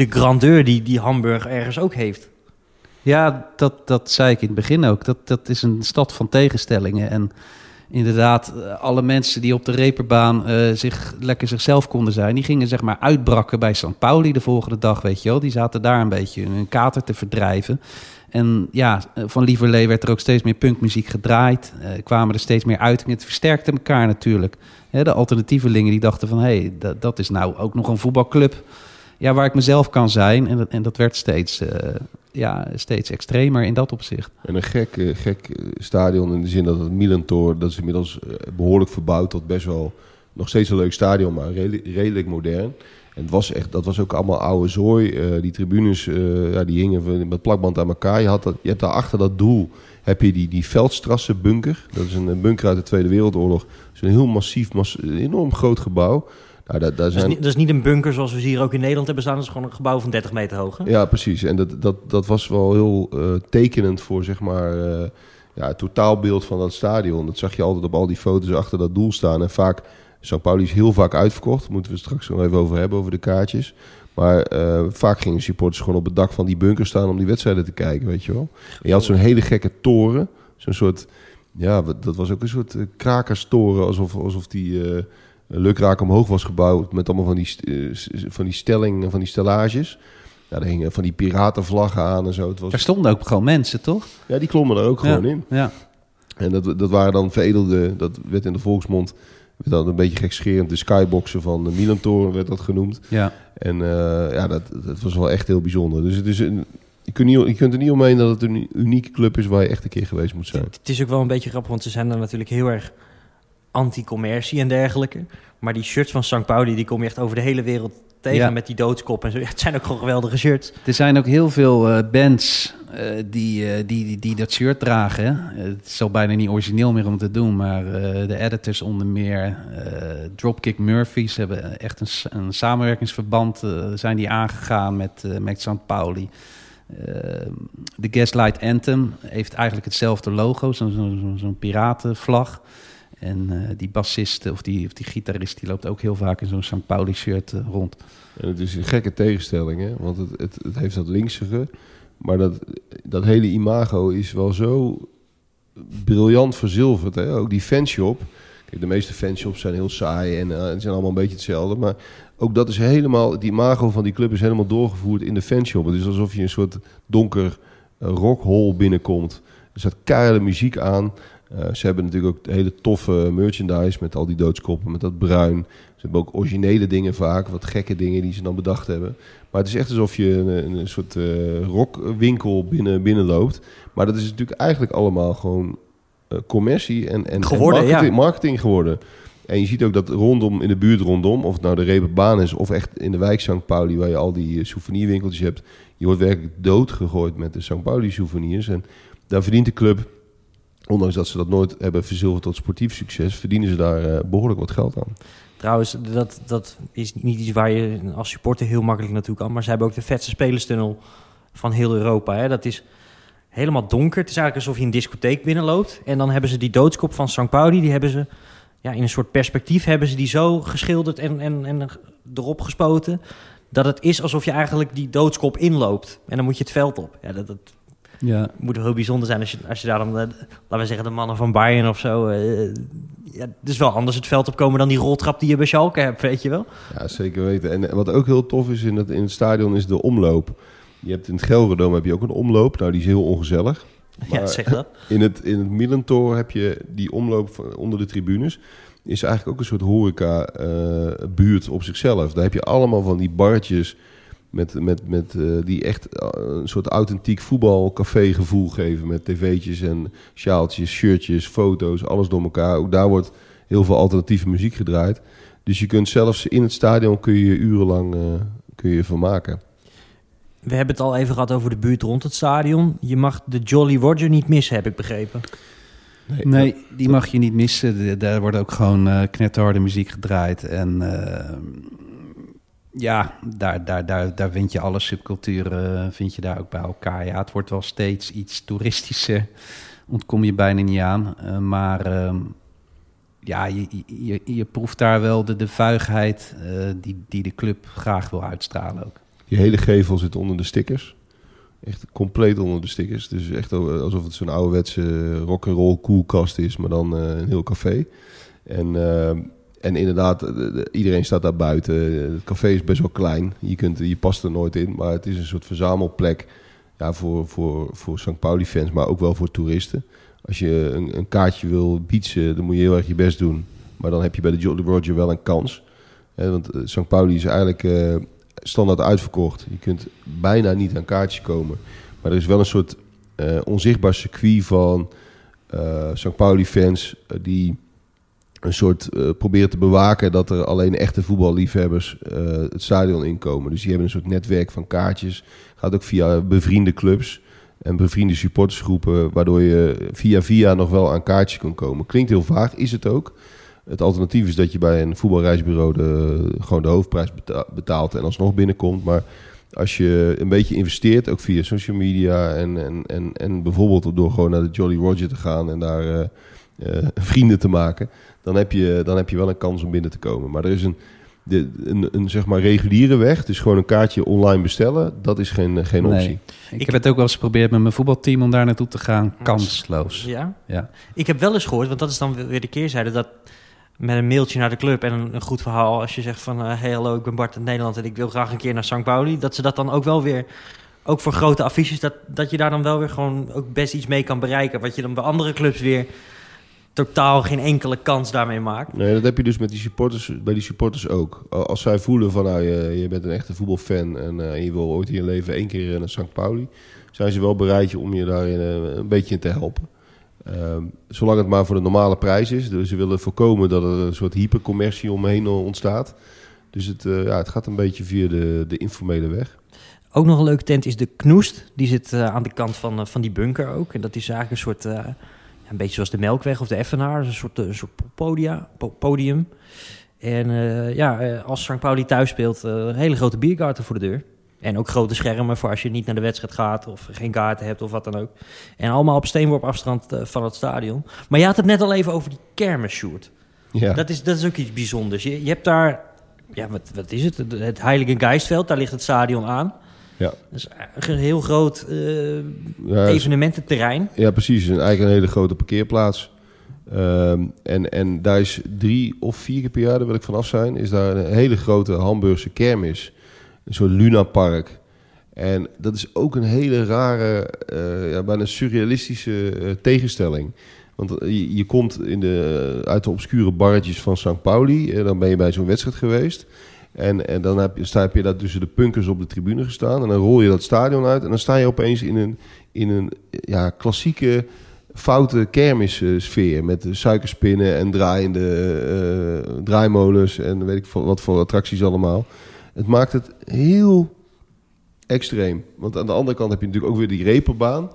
Speaker 1: de grandeur die, die Hamburg ergens ook heeft.
Speaker 3: Ja, dat, dat zei ik in het begin ook. Dat, dat is een stad van tegenstellingen. En inderdaad, eh, alle mensen die op de reperbaan eh, zich lekker zichzelf konden zijn... die gingen zeg maar uitbrakken bij St. Pauli de volgende dag, weet je wel. Die zaten daar een beetje hun kater te verdrijven. En ja, eh, van Lieverlee werd er ook steeds meer punkmuziek gedraaid. Eh, kwamen er steeds meer uitingen. Het versterkte elkaar natuurlijk. Hè, de alternatievelingen die dachten van... hé, hey, dat, dat is nou ook nog een voetbalclub... Ja, waar ik mezelf kan zijn. En dat, en dat werd steeds, eh, ja, steeds extremer in dat opzicht.
Speaker 2: En een gek, eh, gek eh, stadion in de zin dat het Milantor... dat is inmiddels eh, behoorlijk verbouwd tot best wel... nog steeds een leuk stadion, maar redelijk, modern. En het was echt, dat was ook allemaal oude zooi. Die tribunes ja, die hingen met plakband aan elkaar. Je, had dat, je hebt daar achter dat doel heb je die, die Veldstrasse bunker. Dat is een bunker uit de Tweede Wereldoorlog. Dat is een heel massief, mas- een enorm groot gebouw. Nou, daar
Speaker 1: Dat is, niet, dat is niet een bunker zoals we hier ook in Nederland hebben staan. Dat is gewoon een gebouw van 30 meter hoog. hè?
Speaker 2: Ja, precies. En dat, dat, dat was wel heel eh, tekenend voor zeg maar, eh, ja, het totaalbeeld van dat stadion. Dat zag je altijd op al die foto's achter dat doel staan. En vaak, St. Pauli is heel vaak uitverkocht. Moeten we het straks nog even over hebben, over de kaartjes. Maar eh, vaak gingen supporters gewoon op het dak van die bunker staan om die wedstrijden te kijken, weet je wel. En je had zo'n hele gekke toren. Zo'n soort, ja, dat was ook een soort krakerstoren. Alsof, alsof die... lukraak omhoog was gebouwd met allemaal van die, eh, van die stellingen, van die stellages. Ja, daar hingen van die piratenvlaggen aan en zo. Het was,
Speaker 3: Daar stonden ook gewoon mensen, toch?
Speaker 2: ja, die klommen er ook gewoon
Speaker 3: ja.
Speaker 2: in.
Speaker 3: Ja.
Speaker 2: En dat, dat waren dan veredelde, dat werd in de volksmond, werd dan een beetje gekscherend, de skyboxen van de Milan-toren werd dat genoemd.
Speaker 3: ja.
Speaker 2: En eh, ja, dat, dat was wel echt heel bijzonder. Dus het is een, je, kunt niet, je kunt er niet omheen dat het een unieke club is waar je echt een keer geweest moet zijn.
Speaker 1: Het, het is ook wel een beetje grappig, want ze zijn dan natuurlijk heel erg anti-commercie en dergelijke. Maar die shirts van St. Pauli, die kom je echt over de hele wereld tegen
Speaker 3: Ja.
Speaker 1: met die doodskop en zo. Ja, het zijn ook gewoon geweldige shirts.
Speaker 3: Er zijn ook heel veel eh, bands eh, die, eh, die, die, die dat shirt dragen. hè. Het is al bijna niet origineel meer om te doen, maar de editors onder meer, Dropkick Murphys hebben echt een, een samenwerkingsverband zijn die aangegaan met, met St. Pauli. De Gaslight Anthem heeft eigenlijk hetzelfde logo, zo'n zo, zo, zo'n piratenvlag. En eh, die bassist of die, of die gitarist die loopt ook heel vaak in zo'n St. Pauli shirt eh, rond.
Speaker 2: En het is een gekke tegenstelling, hè? want het, het, het heeft dat linksige. Maar dat, dat hele imago is wel zo briljant verzilverd. Hè? Ook die fanshop. Kijk, de meeste fanshops zijn heel saai en eh, het zijn allemaal een beetje hetzelfde. Maar ook dat is helemaal, die imago van die club is helemaal doorgevoerd in de fanshop. Het is alsof je een soort donker eh, rockhol binnenkomt. Er staat keiharde muziek aan. Eh, ze hebben natuurlijk ook hele toffe merchandise met al die doodskoppen, met dat bruin. Ze hebben ook originele dingen vaak, wat gekke dingen die ze dan bedacht hebben. Maar het is echt alsof je een, een, soort eh, rockwinkel binnen, binnenloopt. Maar dat is natuurlijk eigenlijk allemaal gewoon eh, commercie en, en, marketing,
Speaker 1: ja.
Speaker 2: marketing geworden. En je ziet ook dat rondom, in de buurt rondom, of het nou de Reeperbaan is... of echt in de wijk St. Pauli, waar je al die souvenirwinkeltjes hebt... je wordt werkelijk doodgegooid met de St. Pauli souvenirs. En daar verdient de club, ondanks dat ze dat nooit hebben verzilverd tot sportief succes... verdienen ze daar eh, behoorlijk wat geld aan.
Speaker 1: Trouwens, dat, dat is niet iets waar je als supporter heel makkelijk naartoe kan. Maar ze hebben ook de vetste spelerstunnel van heel Europa. Hè. Dat is helemaal donker. Het is eigenlijk alsof je een discotheek binnenloopt. En dan hebben ze die doodskop van St. Pauli, die hebben ze... Ja, in een soort perspectief hebben ze die zo geschilderd en, en, en erop gespoten... dat het is alsof je eigenlijk die doodskop inloopt. En dan moet je het veld op. Ja, dat,
Speaker 3: Ja,
Speaker 1: moet wel heel bijzonder zijn als je, als je daar dan, eh, laten we zeggen, de mannen van Bayern of zo. eh, ja, het is wel anders het veld opkomen dan die roltrap die je bij Schalke hebt, weet je wel.
Speaker 2: Ja, zeker weten. En wat ook heel tof is in het, in het stadion is de omloop. Je hebt in het Gelredome heb je ook een omloop. Nou, die is heel ongezellig.
Speaker 1: ja,
Speaker 2: Maar-
Speaker 1: zeg dat.
Speaker 2: In het, in het heb je die omloop van- onder de tribunes. Is eigenlijk ook een soort horeca-buurt op zichzelf. Daar heb je allemaal van die bartjes met, met, met, eh, die echt eh, een soort authentiek voetbalcafé gevoel geven. Met tv'tjes en sjaaltjes, shirtjes, foto's, alles door elkaar. Ook daar wordt heel veel alternatieve muziek gedraaid. Dus je kunt zelfs in het stadion kun je urenlang eh, kun je vermaken.
Speaker 1: We hebben het al even gehad over de buurt rond het stadion. Je mag de Jolly Roger niet missen, heb ik begrepen.
Speaker 3: Nee, die mag je niet missen. Daar wordt ook gewoon eh knetterharde muziek gedraaid. En ja, daar, daar, daar, daar vind je alle subculturen eh, vind je daar ook bij elkaar. Ja, het wordt wel steeds iets toeristischer. Ontkom je bijna niet aan. Eh, maar ehm, ja, je, je, je proeft daar wel de, de vuigheid eh, die, die de club graag wil uitstralen ook.
Speaker 2: Die hele gevel zit onder de stickers. Echt compleet onder de stickers. Dus echt alsof het zo'n ouderwetse rock'n'roll koelkast is, maar dan een heel café. En, eh, en inderdaad, de- de- iedereen staat daar buiten. Het café is best wel klein. Je, kunt, je past er nooit in, maar het is een soort verzamelplek ja, voor, voor, voor St. Pauli-fans, maar ook wel voor toeristen. Als je een, een kaartje wil bietsen, dan moet je heel erg je best doen. Maar dan heb je bij de Jolly Roger wel een kans. Want eh, St. Pauli is eigenlijk eh, standaard uitverkocht. Je kunt bijna niet aan kaartjes komen. Maar er is wel een soort eh, onzichtbaar circuit van eh St. Pauli-fans... die een soort eh, proberen te bewaken dat er alleen echte voetballiefhebbers eh, het stadion inkomen. Dus die hebben een soort netwerk van kaartjes. Gaat ook via bevriende clubs en bevriende supportersgroepen, waardoor je via via nog wel aan kaartjes kan komen. Klinkt heel vaag, is het ook. Het alternatief is dat je bij een voetbalreisbureau de, gewoon de hoofdprijs beta- betaalt en alsnog binnenkomt. Maar als je een beetje investeert, ook via social media en, en, en, en bijvoorbeeld door gewoon naar de Jolly Roger te gaan en daar eh, vrienden te maken, dan heb, je, dan heb je wel een kans om binnen te komen. Maar er is een, de, een, een zeg maar reguliere weg, dus gewoon een kaartje online bestellen, dat is geen, geen
Speaker 3: Nee.
Speaker 2: optie.
Speaker 3: Ik,
Speaker 1: Ik-
Speaker 3: heb het ook wel eens geprobeerd met mijn voetbalteam om daar naartoe te gaan. Kansloos.
Speaker 1: Ja.
Speaker 3: Ja.
Speaker 1: Ik heb wel eens gehoord, want dat is dan weer de keerzijde, dat met een mailtje naar de club en een, een goed verhaal. Als je zegt van, eh, hey hallo, ik ben Bart uit Nederland en ik wil graag een keer naar St. Pauli. Dat ze dat dan ook wel weer, ook voor grote affiches, dat, dat je daar dan wel weer gewoon ook best iets mee kan bereiken. Wat je dan bij andere clubs weer totaal geen enkele kans daarmee maakt.
Speaker 2: Nee, dat heb je dus met die supporters, bij die supporters ook. Als zij voelen van, nou, je, je bent een echte voetbalfan en uh, je wil ooit in je leven één keer naar St. Pauli, zijn ze wel bereid om je daar uh, een beetje in te helpen. Uh, zolang het maar voor de normale prijs is. Dus ze willen voorkomen dat er een soort hypercommercie omheen ontstaat. Dus het, ja, het gaat een beetje via de, de informele weg.
Speaker 1: Ook nog een leuke tent is de Knoest. Die zit aan de kant van, van die bunker ook. En dat is eigenlijk een soort, een beetje zoals de Melkweg of de Effenaar. Een soort, een soort podia, podium. En ja, als St. Pauli thuis speelt, hele grote bierkaarten voor de deur. En ook grote schermen voor als je niet naar de wedstrijd gaat of geen kaarten hebt of wat dan ook. En allemaal op steenworp afstand van het stadion. Maar je had het net al even over die kermisshoot.
Speaker 2: Ja.
Speaker 1: Dat, is, dat is ook iets bijzonders. Je, je hebt daar, ja, wat, wat is het? Het Heilige Geistveld, daar ligt het stadion aan.
Speaker 2: Ja.
Speaker 1: Dat is een heel groot uh, ja, evenemententerrein.
Speaker 2: Ja, precies. Een, eigenlijk een hele grote parkeerplaats. Um, en, en daar is drie of vier keer per jaar, daar wil ik vanaf zijn, is daar een hele grote Hamburgse kermis een soort lunapark. En dat is ook een hele rare, uh, ja, bijna surrealistische uh, tegenstelling. Want je, je, komt in de, uit de obscure barretjes van St. Pauli. En dan ben je bij zo'n wedstrijd geweest. En, en dan heb je, sta je daar tussen de punkers op de tribune gestaan. En dan rol je dat stadion uit. En dan sta je opeens in een, in een ja, klassieke foute kermissfeer. Met suikerspinnen en draaiende uh, draaimolens. En weet ik wat voor attracties allemaal. Het maakt het heel extreem. Want aan de andere kant heb je natuurlijk ook weer die reperbaan.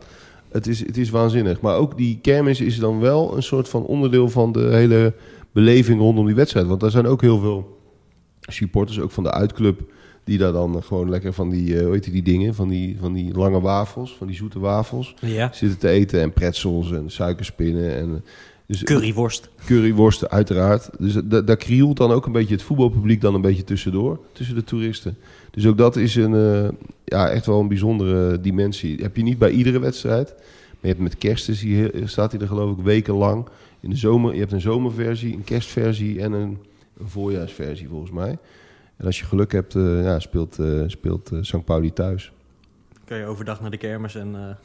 Speaker 2: Het is, het is waanzinnig. Maar ook die kermis is dan wel een soort van onderdeel van de hele beleving rondom die wedstrijd. Want daar zijn ook heel veel supporters, ook van de uitclub, die daar dan gewoon lekker van die, uh, hoe heet die dingen, van die, van die lange wafels, van die zoete wafels,
Speaker 1: ja.
Speaker 2: zitten te eten. En pretzels en suikerspinnen en...
Speaker 1: Dus, curryworst.
Speaker 2: Curryworsten, uiteraard. Dus daar da krielt dan ook een beetje het voetbalpubliek dan een beetje tussendoor, tussen de toeristen. Dus ook dat is een, uh, ja, echt wel een bijzondere dimensie. Heb je niet bij iedere wedstrijd. Maar je hebt met kerst is die, staat hij er geloof ik wekenlang. In de zomer, je hebt een zomerversie, een kerstversie en een, een voorjaarsversie volgens mij. En als je geluk hebt, uh, ja, speelt, uh, speelt St. Pauli thuis.
Speaker 1: Kun je overdag naar de kermis en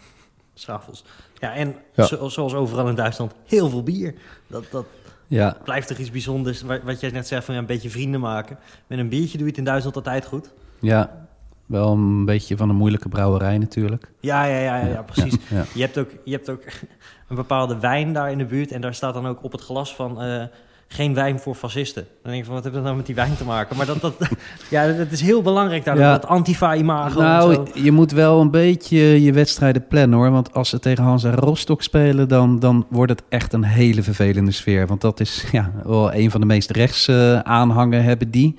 Speaker 1: s'avonds. Ja, en ja. Zo, zoals overal in Duitsland, heel veel bier. Dat, dat
Speaker 3: ja.
Speaker 1: blijft toch iets bijzonders. Wat jij net zegt, van ja, een beetje vrienden maken. Met een biertje doe je het in Duitsland altijd goed.
Speaker 3: Ja, wel een beetje van een moeilijke brouwerij natuurlijk.
Speaker 1: Ja, ja, ja, ja, ja precies. Ja. Je, hebt ook, je hebt ook een bepaalde wijn daar in de buurt. En daar staat dan ook op het glas van... Uh, geen wijn voor fascisten. Dan denk je van, wat heeft dat nou met die wijn te maken? Maar dat, dat, ja, dat is heel belangrijk daar, ja. dat antifa-imago.
Speaker 3: Nou, je moet wel een beetje je wedstrijden plannen hoor. Want als ze tegen Hans en Rostock spelen, dan, dan wordt het echt een hele vervelende sfeer. Want dat is ja, wel een van de meest rechts uh, aanhangen hebben die.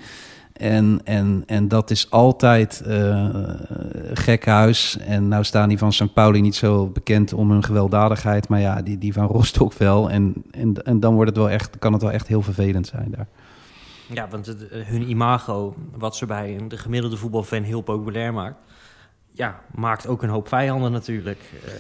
Speaker 3: En, en, en dat is altijd uh, gek huis. En nou staan die van St. Pauli niet zo bekend om hun gewelddadigheid. Maar ja, die, die van Rostock wel. En, en, en dan wordt het wel echt, kan het wel echt heel vervelend zijn daar.
Speaker 1: Ja, want het, hun imago, wat ze bij de gemiddelde voetbalfan heel populair maakt... ja, maakt ook een hoop vijanden natuurlijk. Uh,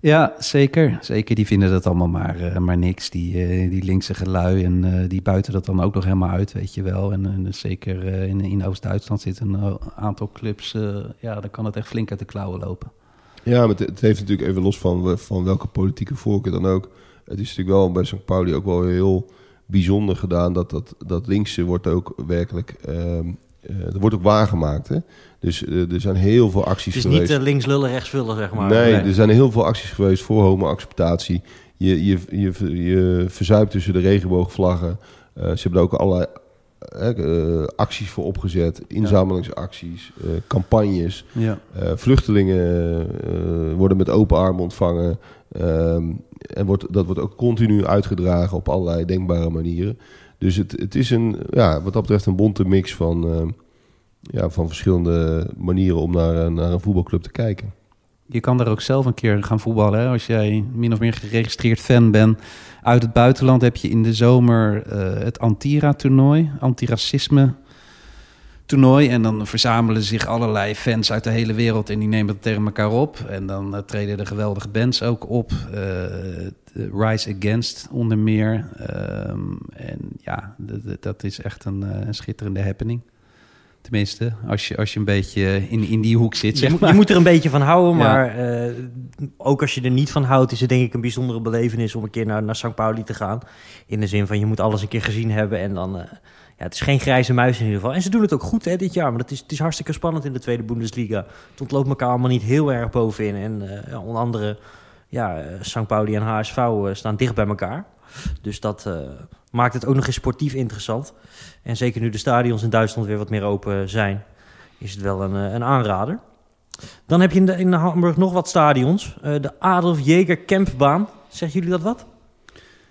Speaker 3: ja, zeker. Zeker. Die vinden dat allemaal maar, uh, maar niks. Die, uh, die linkse gelui en uh, die buiten dat dan ook nog helemaal uit, weet je wel. En, en zeker in, in Oost-Duitsland zitten een aantal clubs. ja, dan kan het echt flink uit de klauwen lopen.
Speaker 2: Ja, maar het, heeft natuurlijk even los van, van welke politieke voorkeur dan ook. Het is natuurlijk wel bij St. Pauli ook wel heel bijzonder gedaan dat dat, dat linkse wordt ook werkelijk... Ehm, er wordt ook waargemaakt, hè. Dus uh, er zijn heel veel acties geweest.
Speaker 1: Het is niet uh, links lullen, rechts vullen, zeg maar.
Speaker 2: Nee, nee, er zijn heel veel acties geweest voor homo-acceptatie. Je, je, je, je verzuipt tussen de regenboogvlaggen. Uh, ze hebben er ook allerlei acties voor opgezet. Inzamelingsacties, campagnes.
Speaker 3: Ja.
Speaker 2: vluchtelingen worden met open armen ontvangen. Um, en wordt, dat wordt ook continu uitgedragen op allerlei denkbare manieren. Dus het, het is een, ja, wat dat betreft een bonte mix van ja, van verschillende manieren om naar, naar een voetbalclub te kijken.
Speaker 3: Je kan daar ook zelf een keer gaan voetballen. Hè? Als jij min of meer geregistreerd fan bent uit het buitenland, heb je in de zomer uh, het Antira-toernooi, antiracisme toernooi. En dan verzamelen zich allerlei fans uit de hele wereld en die nemen het tegen elkaar op. En dan eh, treden er geweldige bands ook op. Eh, Rise Against onder meer. Ehm, en ja, dat is echt een, eh, een schitterende happening. Tenminste, als je, als je een beetje in, in die hoek zit,
Speaker 1: Je,
Speaker 3: zeg
Speaker 1: moet-
Speaker 3: maar.
Speaker 1: je moet er een beetje van houden,
Speaker 3: Ja.
Speaker 1: maar eh, ook als je er niet van houdt, is het denk ik een bijzondere belevenis om een keer naar, naar St. Pauli te gaan. In de zin van je moet alles een keer gezien hebben en dan. eh, ja, het is geen grijze muis in ieder geval. En ze doen het ook goed hè, dit jaar, maar het is, het is hartstikke spannend in de Tweede Bundesliga. Het ontloopt elkaar allemaal niet heel erg bovenin. En ja, onder andere, ja, eh, St. Pauli en HSV eh, staan dicht bij elkaar. Dus dat eh, maakt het ook nog eens sportief interessant. En zeker nu de stadions in Duitsland weer wat meer open zijn, is het wel een, een aanrader. Dan heb je in, de, in Hamburg nog wat stadions. De Adolf Jäger Kempbaan. Zeggen jullie dat wat?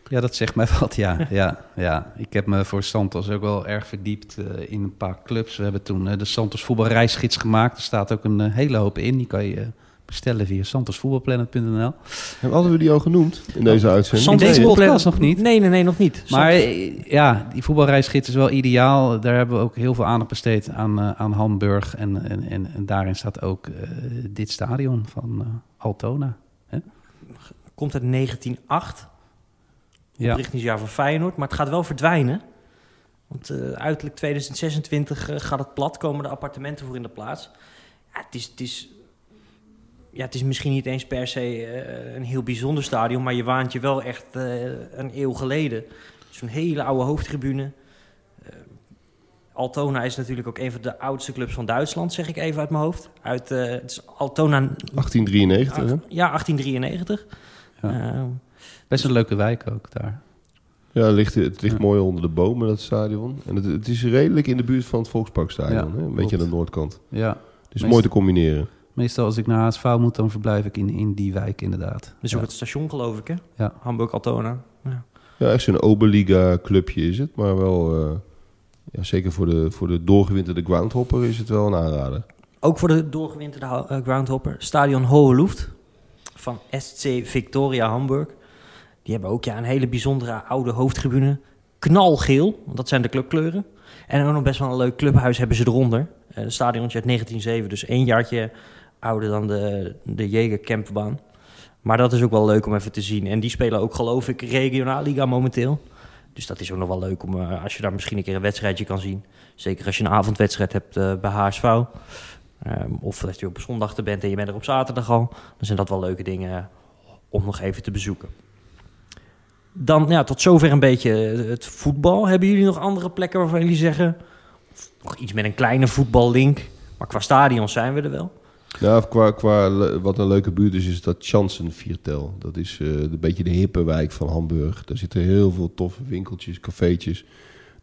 Speaker 3: Ja, dat zegt mij wat, ja. ja, ja. Ik heb me voor Santos ook wel erg verdiept in een paar clubs. We hebben toen de Santos voetbalreisgids gemaakt. Er staat ook een hele hoop in. Die kan je bestellen via santosvoetbalplanet.nl.
Speaker 2: Hadden we die al genoemd in deze uitzending?
Speaker 3: In deze podcast nog niet.
Speaker 1: Nee, nee, nee, nog niet.
Speaker 3: Maar eh, ja, die voetbalreisgids is wel ideaal. Daar hebben we ook heel veel aandacht besteed aan, eh, aan Hamburg. En, en, en, en daarin staat ook eh, dit stadion van Altona.
Speaker 1: Komt uit 1908.
Speaker 3: Ja.
Speaker 1: Oprichtingsjaar van Feyenoord. Maar het gaat wel verdwijnen. Want eh, uiterlijk 2026 eh, gaat het plat. Komen de appartementen voor in de plaats. Ja, het is... Het is ja, het is misschien niet eens per se eh, een heel bijzonder stadion, maar je waant je wel echt eh, een eeuw geleden. Zo'n hele oude hoofdtribune. Eh, Altona is natuurlijk ook een van de oudste clubs van Duitsland, zeg ik even uit mijn hoofd. Uit, eh, het is Altona
Speaker 2: 1893, hè?
Speaker 1: Ja, 1893.
Speaker 3: Ja.
Speaker 1: Eh,
Speaker 3: Best een leuke wijk ook daar.
Speaker 2: Ja, het ligt, het ligt
Speaker 3: Ja.
Speaker 2: mooi onder de bomen, dat stadion. En het, het is redelijk in de buurt van het Volksparkstadion.
Speaker 3: Ja,
Speaker 2: hè? Een beetje aan de noordkant.
Speaker 3: Ja.
Speaker 2: Dus
Speaker 3: Meest-
Speaker 2: mooi te combineren.
Speaker 3: Meestal als ik naar HSV moet, dan verblijf ik in, in die wijk inderdaad.
Speaker 1: dus ook het station, geloof ik, hè?
Speaker 3: Ja.
Speaker 1: Hamburg-Altona. Ja.
Speaker 2: Ja, echt zo'n Oberliga-clubje is het. Maar wel, eh, ja, zeker voor de, voor de doorgewinterde groundhopper is het wel een aanrader.
Speaker 1: Ook voor de doorgewinterde eh, groundhopper. Stadion Hohe Luft van SC Victoria Hamburg. Die hebben ook ja, een hele bijzondere oude hoofdtribune. Knalgeel, want dat zijn de clubkleuren. En ook nog best wel een leuk clubhuis hebben ze eronder. Eh, Een stadiontje uit 1907, dus één jaartje ouder dan de, de Jägerkampbaan. Maar dat is ook wel leuk om even te zien. En die spelen ook, geloof ik, regionalliga momenteel. Dus dat is ook nog wel leuk om, eh, als je daar misschien een keer een wedstrijdje kan zien. Zeker als je een avondwedstrijd hebt eh, bij HSV. Ehm, of dat je op zondag er bent en je bent er op zaterdag al. Dan zijn dat wel leuke dingen om nog even te bezoeken. Dan ja, tot zover een beetje het voetbal. Hebben jullie nog andere plekken waarvan jullie zeggen... nog iets met een kleine voetballink... maar qua stadions zijn we er wel?
Speaker 2: Nou, qua, qua wat een leuke buurt is, is dat Chansenviertel. Dat is eh, een beetje de hippe wijk van Hamburg. Daar zitten heel veel toffe winkeltjes, cafeetjes.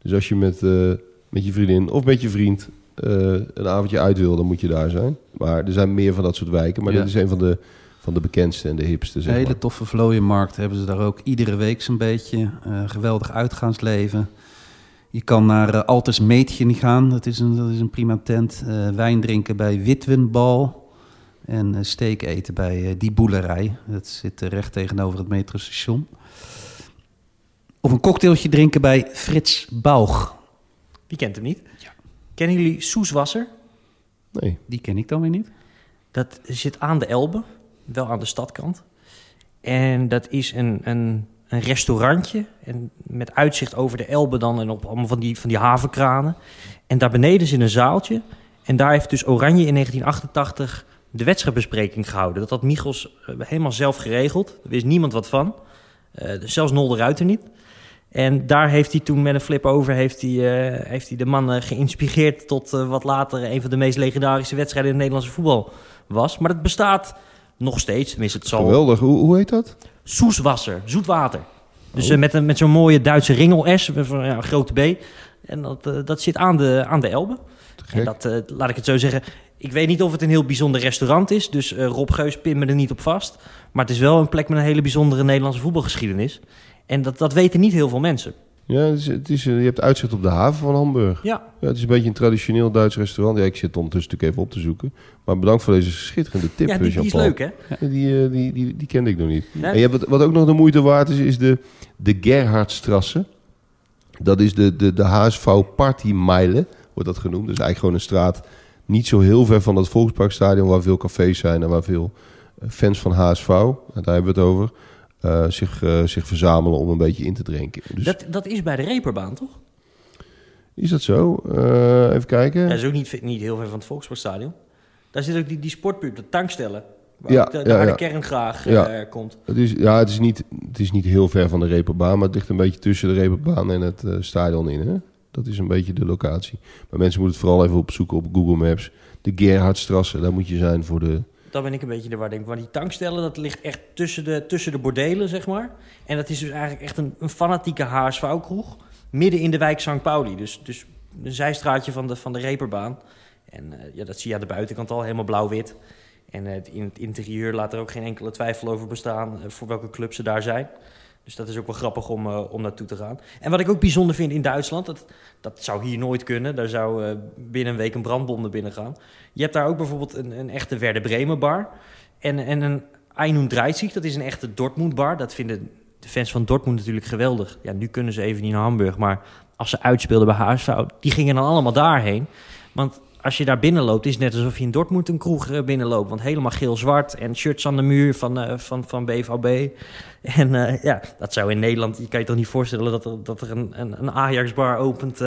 Speaker 2: Dus als je met, eh, met je vriendin of met je vriend eh, een avondje uit wil, dan moet je daar zijn. Maar er zijn meer van dat soort wijken. Maar
Speaker 3: Ja.
Speaker 2: dit is een van de, van de bekendste en de hipste,
Speaker 3: Een hele
Speaker 2: maar.
Speaker 3: toffe vlooienmarkt hebben ze daar ook iedere week zo'n beetje. Geweldig uitgaansleven. Je kan naar Alters Meetjen gaan, dat is een, dat is een prima tent. Wijn drinken bij Witwenbal. En eh, steak eten bij eh, Die Boelerij. Dat zit eh, recht tegenover het metrostation. Of een cocktailtje drinken bij Frits Baug.
Speaker 1: Wie kent hem niet? Kennen jullie Soeswasser?
Speaker 2: Nee.
Speaker 3: Die ken ik dan weer niet.
Speaker 1: Dat zit aan de Elbe, wel aan de stadkant. En dat is een, een, een restaurantje en met uitzicht over de Elbe dan en op allemaal van die, van die havenkranen. En daar beneden zit een zaaltje. En daar heeft dus Oranje in 1988 de wedstrijdbespreking gehouden. Dat had Michels eh, helemaal zelf geregeld. Daar wist niemand wat van. Eh, dus zelfs Nol de Ruiter niet. En daar heeft hij toen met een flip over heeft hij, eh, heeft hij de man eh, geïnspireerd tot wat later een van de meest legendarische wedstrijden in het Nederlandse voetbal was. Maar dat bestaat nog steeds, tenminste het zal...
Speaker 2: Geweldig. Hoe, hoe heet dat?
Speaker 1: Soeswasser, zoet water. Dus
Speaker 2: Oh.
Speaker 1: met, een, met zo'n mooie Duitse ringel S, van ja, een grote B. En dat, dat zit aan de, aan de Elbe. En dat, laat ik het zo zeggen, ik weet niet of het een heel bijzonder restaurant is. Dus eh, Rob Geus pin me er niet op vast. Maar het is wel een plek met een hele bijzondere Nederlandse voetbalgeschiedenis. En dat, dat weten niet heel veel mensen.
Speaker 2: Ja, het is, het is, eh, je hebt uitzicht op de haven van Hamburg.
Speaker 1: Ja,
Speaker 2: Ja, het is een beetje een traditioneel Duits restaurant. Ja, ik zit ondertussen natuurlijk even op te zoeken. Maar bedankt voor deze schitterende tip,
Speaker 1: ja die, die is leuk hè?
Speaker 2: Ja, Die, eh, die, die, die kende ik nog niet.
Speaker 1: Nee?
Speaker 2: En je hebt wat, wat ook nog de moeite waard is, is de, de Gerhardstrasse. Dat is de, de, de HSV Partymeile. wordt dat genoemd. Dus eigenlijk gewoon een straat niet zo heel ver van het Volksparkstadion... waar veel cafés zijn en waar veel eh, fans van HSV, daar hebben we het over... eh, zich, eh, zich verzamelen om een beetje in te drinken. Dus
Speaker 1: Dat, dat is bij de Reperbaan, toch?
Speaker 2: is dat zo? Even kijken.
Speaker 1: Dat is ook niet, niet heel ver van het Volksparkstadion. Daar zit ook die, die sportpuur, de tankstellen. Waar
Speaker 2: Ja,
Speaker 1: de, de
Speaker 2: ja,
Speaker 1: harde
Speaker 2: ja.
Speaker 1: kern graag
Speaker 2: Ja.
Speaker 1: komt.
Speaker 2: Het is, ja, het is, niet, het is niet heel ver van de Reeperbaan, maar het ligt een beetje tussen de Reeperbaan en het stadion in. Hè? Dat is een beetje de locatie. Maar mensen moeten het vooral even opzoeken op Google Maps. De Gerhardstrasse, daar moet je zijn voor de...
Speaker 1: Dan ben ik een beetje de war. Denk, want die tankstellen, dat ligt echt tussen de, tussen de bordelen, zeg maar. En dat is dus eigenlijk echt een, een fanatieke HSV-kroeg. Midden in de wijk St. Pauli. Dus, dus een zijstraatje van de, van de Reeperbaan. En eh, ja, dat zie je aan de buitenkant al, helemaal blauw-wit. En in het interieur laat er ook geen enkele twijfel over bestaan... eh, voor welke club ze daar zijn. Dus dat is ook wel grappig om, eh, om naartoe te gaan. En wat ik ook bijzonder vind in Duitsland... dat, dat zou hier nooit kunnen. Daar zou eh, binnen een week een brandbom naar binnen gaan. Je hebt daar ook bijvoorbeeld een, een echte Werder Bremen bar... En, en een Einunddreißig, dat is een echte Dortmund bar. Dat vinden de fans van Dortmund natuurlijk geweldig. Ja, nu kunnen ze even niet naar Hamburg, maar als ze uitspeelden bij HSV, die gingen dan allemaal daarheen. Want als je daar binnenloopt, is het net alsof je in Dortmund een kroeg eh, binnenloopt. Want helemaal geel-zwart en shirts aan de muur van, eh, van, van BVB. En eh, ja, dat zou in Nederland, je kan je toch niet voorstellen dat er, dat er een, een, een Ajax-bar opent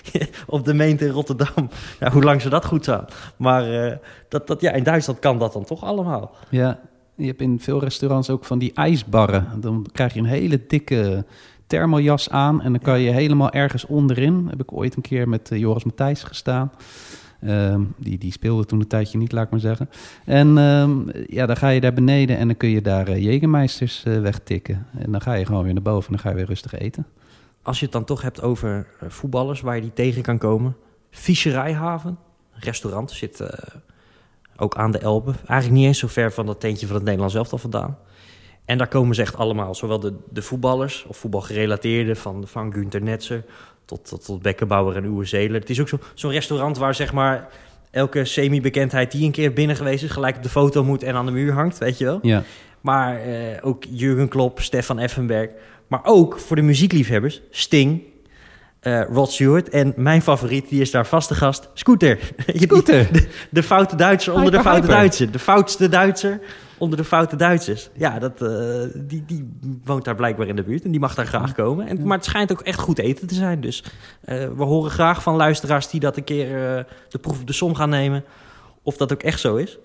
Speaker 1: op de meent in Rotterdam. Ja, hoe lang ze dat goed zou. Maar dat, dat, ja, in Duitsland kan dat dan toch allemaal.
Speaker 3: Ja, je hebt in veel restaurants ook van die ijsbarren. Dan krijg je een hele dikke thermojas aan en dan kan je helemaal ergens onderin. Heb ik ooit een keer met Joris Matthijs gestaan. Ehm, die, die speelde toen een tijdje niet, laat ik maar zeggen. En ehm, ja, dan ga je daar beneden en dan kun je daar uh, wegtikken. En dan ga je gewoon weer naar boven en dan ga je weer rustig eten.
Speaker 1: Als je het dan toch hebt over uh, voetballers waar je die tegen kan komen. Fischerijhaven, restaurant, zit ook aan de Elbe. Eigenlijk niet eens zo ver van dat tentje van het Nederlands elftal vandaan. En daar komen ze echt allemaal, zowel de, de voetballers of voetbalgerelateerden... van, van Günther Netzer tot, tot, tot Bekkenbauer en Uwe Zeeler. Het is ook zo'n zo restaurant waar zeg maar elke semi-bekendheid die een keer binnen geweest is... gelijk op de foto moet en aan de muur hangt, weet je wel?
Speaker 3: Ja.
Speaker 1: Maar uh, ook Jurgen Klopp, Stefan Effenberg. Maar ook voor de muziekliefhebbers, Sting, uh, Rod Stewart. En mijn favoriet, die is daar vaste gast, Scooter.
Speaker 3: Scooter.
Speaker 1: De, de foute Duitser onder
Speaker 3: Hyper,
Speaker 1: de foute. Duitser. De foutste Duitser onder de foute Duitsers. Ja, dat, uh, die, die woont daar blijkbaar in de buurt en die mag daar graag komen. En, maar het schijnt ook echt goed eten te zijn. Dus uh, we horen graag van luisteraars die dat een keer de proef op de som gaan nemen. Of dat ook echt zo is.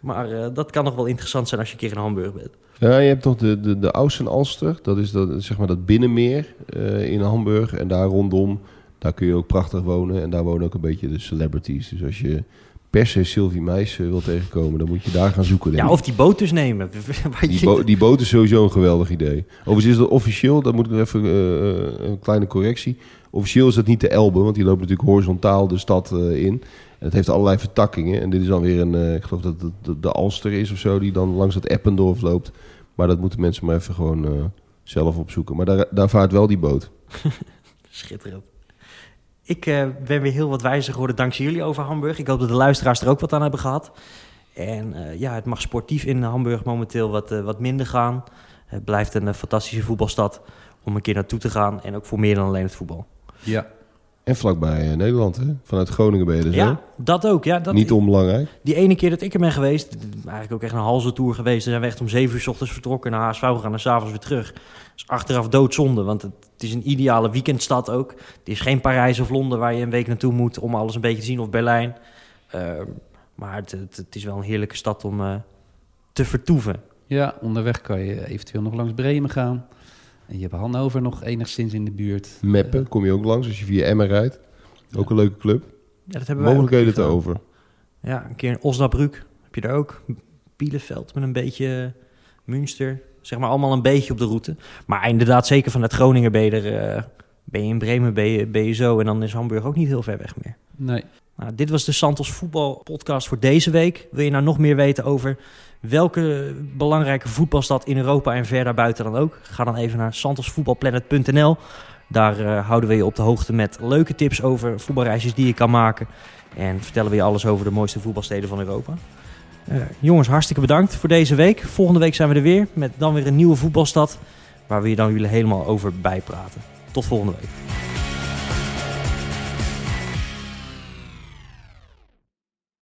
Speaker 1: Maar dat kan nog wel interessant zijn als je een keer in Hamburg bent.
Speaker 2: Ja, je hebt toch de, de, de Austen-Alster. Dat is dat, zeg maar dat binnenmeer uh, in Hamburg. En daar rondom, daar kun je ook prachtig wonen. En daar wonen ook een beetje de celebrities. Dus als je per se Sylvie Meis wil tegenkomen, dan moet je daar gaan zoeken.
Speaker 1: Ja, of die boot dus nemen.
Speaker 2: Die, bo die boot is sowieso een geweldig idee. Overigens is dat officieel, dat moet ik even uh, een kleine correctie. Officieel is dat niet de Elbe, want die loopt natuurlijk horizontaal de stad uh, in. Het heeft allerlei vertakkingen. En dit is dan weer een, uh, ik geloof dat het de, de Alster is of zo, die dan langs het Eppendorf loopt. Maar dat moeten mensen maar even gewoon uh, zelf opzoeken. Maar daar, daar vaart wel die boot.
Speaker 1: Schitterend. Ik uh, ben weer heel wat wijzer geworden dankzij jullie over Hamburg. Ik hoop dat de luisteraars er ook wat aan hebben gehad. En uh, ja, het mag sportief in Hamburg momenteel wat, uh, wat minder gaan. Het blijft een fantastische voetbalstad om een keer naartoe te gaan. En ook voor meer dan alleen het voetbal.
Speaker 2: Ja. En vlakbij uh, Nederland, hè? Vanuit Groningen ben je dus,
Speaker 1: Ja,
Speaker 2: hè?
Speaker 1: dat ook. Ja, dat,
Speaker 2: Niet onbelangrijk.
Speaker 1: Die ene keer dat ik er ben geweest, eigenlijk ook echt een halve tour geweest. Dan zijn we echt om zeven uur s ochtends vertrokken naar HSV gegaan en s'avonds weer terug. Dus achteraf doodzonde, want het, het, is een ideale weekendstad ook. Het is geen Parijs of Londen waar je een week naartoe moet om alles een beetje te zien, of Berlijn. Uh, maar het, het, het, is wel een heerlijke stad om uh, te vertoeven.
Speaker 3: Ja, onderweg kan je eventueel nog langs Bremen gaan. En je hebt Hannover nog enigszins in de buurt.
Speaker 2: Meppen kom je ook langs als je via Emmen rijdt. Ook een leuke club.
Speaker 1: Ja, dat hebben
Speaker 2: Mogelijkheden te over.
Speaker 1: Ja, een keer in Osnabrück heb je daar ook. Bielefeld met een beetje Münster. Zeg maar allemaal een beetje op de route. Maar inderdaad, zeker vanuit Groningen ben je er... Uh, ben je in Bremen, ben je, ben je zo. En dan is Hamburg ook niet heel ver weg meer.
Speaker 3: Nee.
Speaker 1: Nou, dit was de Santos Voetbal podcast voor deze week. Wil je nou nog meer weten over welke belangrijke voetbalstad in Europa en ver daarbuiten dan ook? Ga dan even naar santosvoetbalplanet.nl. Daar uh, houden we je op de hoogte met leuke tips over voetbalreisjes die je kan maken. En vertellen we je alles over de mooiste voetbalsteden van Europa. Uh, jongens, hartstikke bedankt voor deze week. Volgende week zijn we er weer met dan weer een nieuwe voetbalstad. Waar we je dan jullie helemaal over bijpraten. Tot volgende week.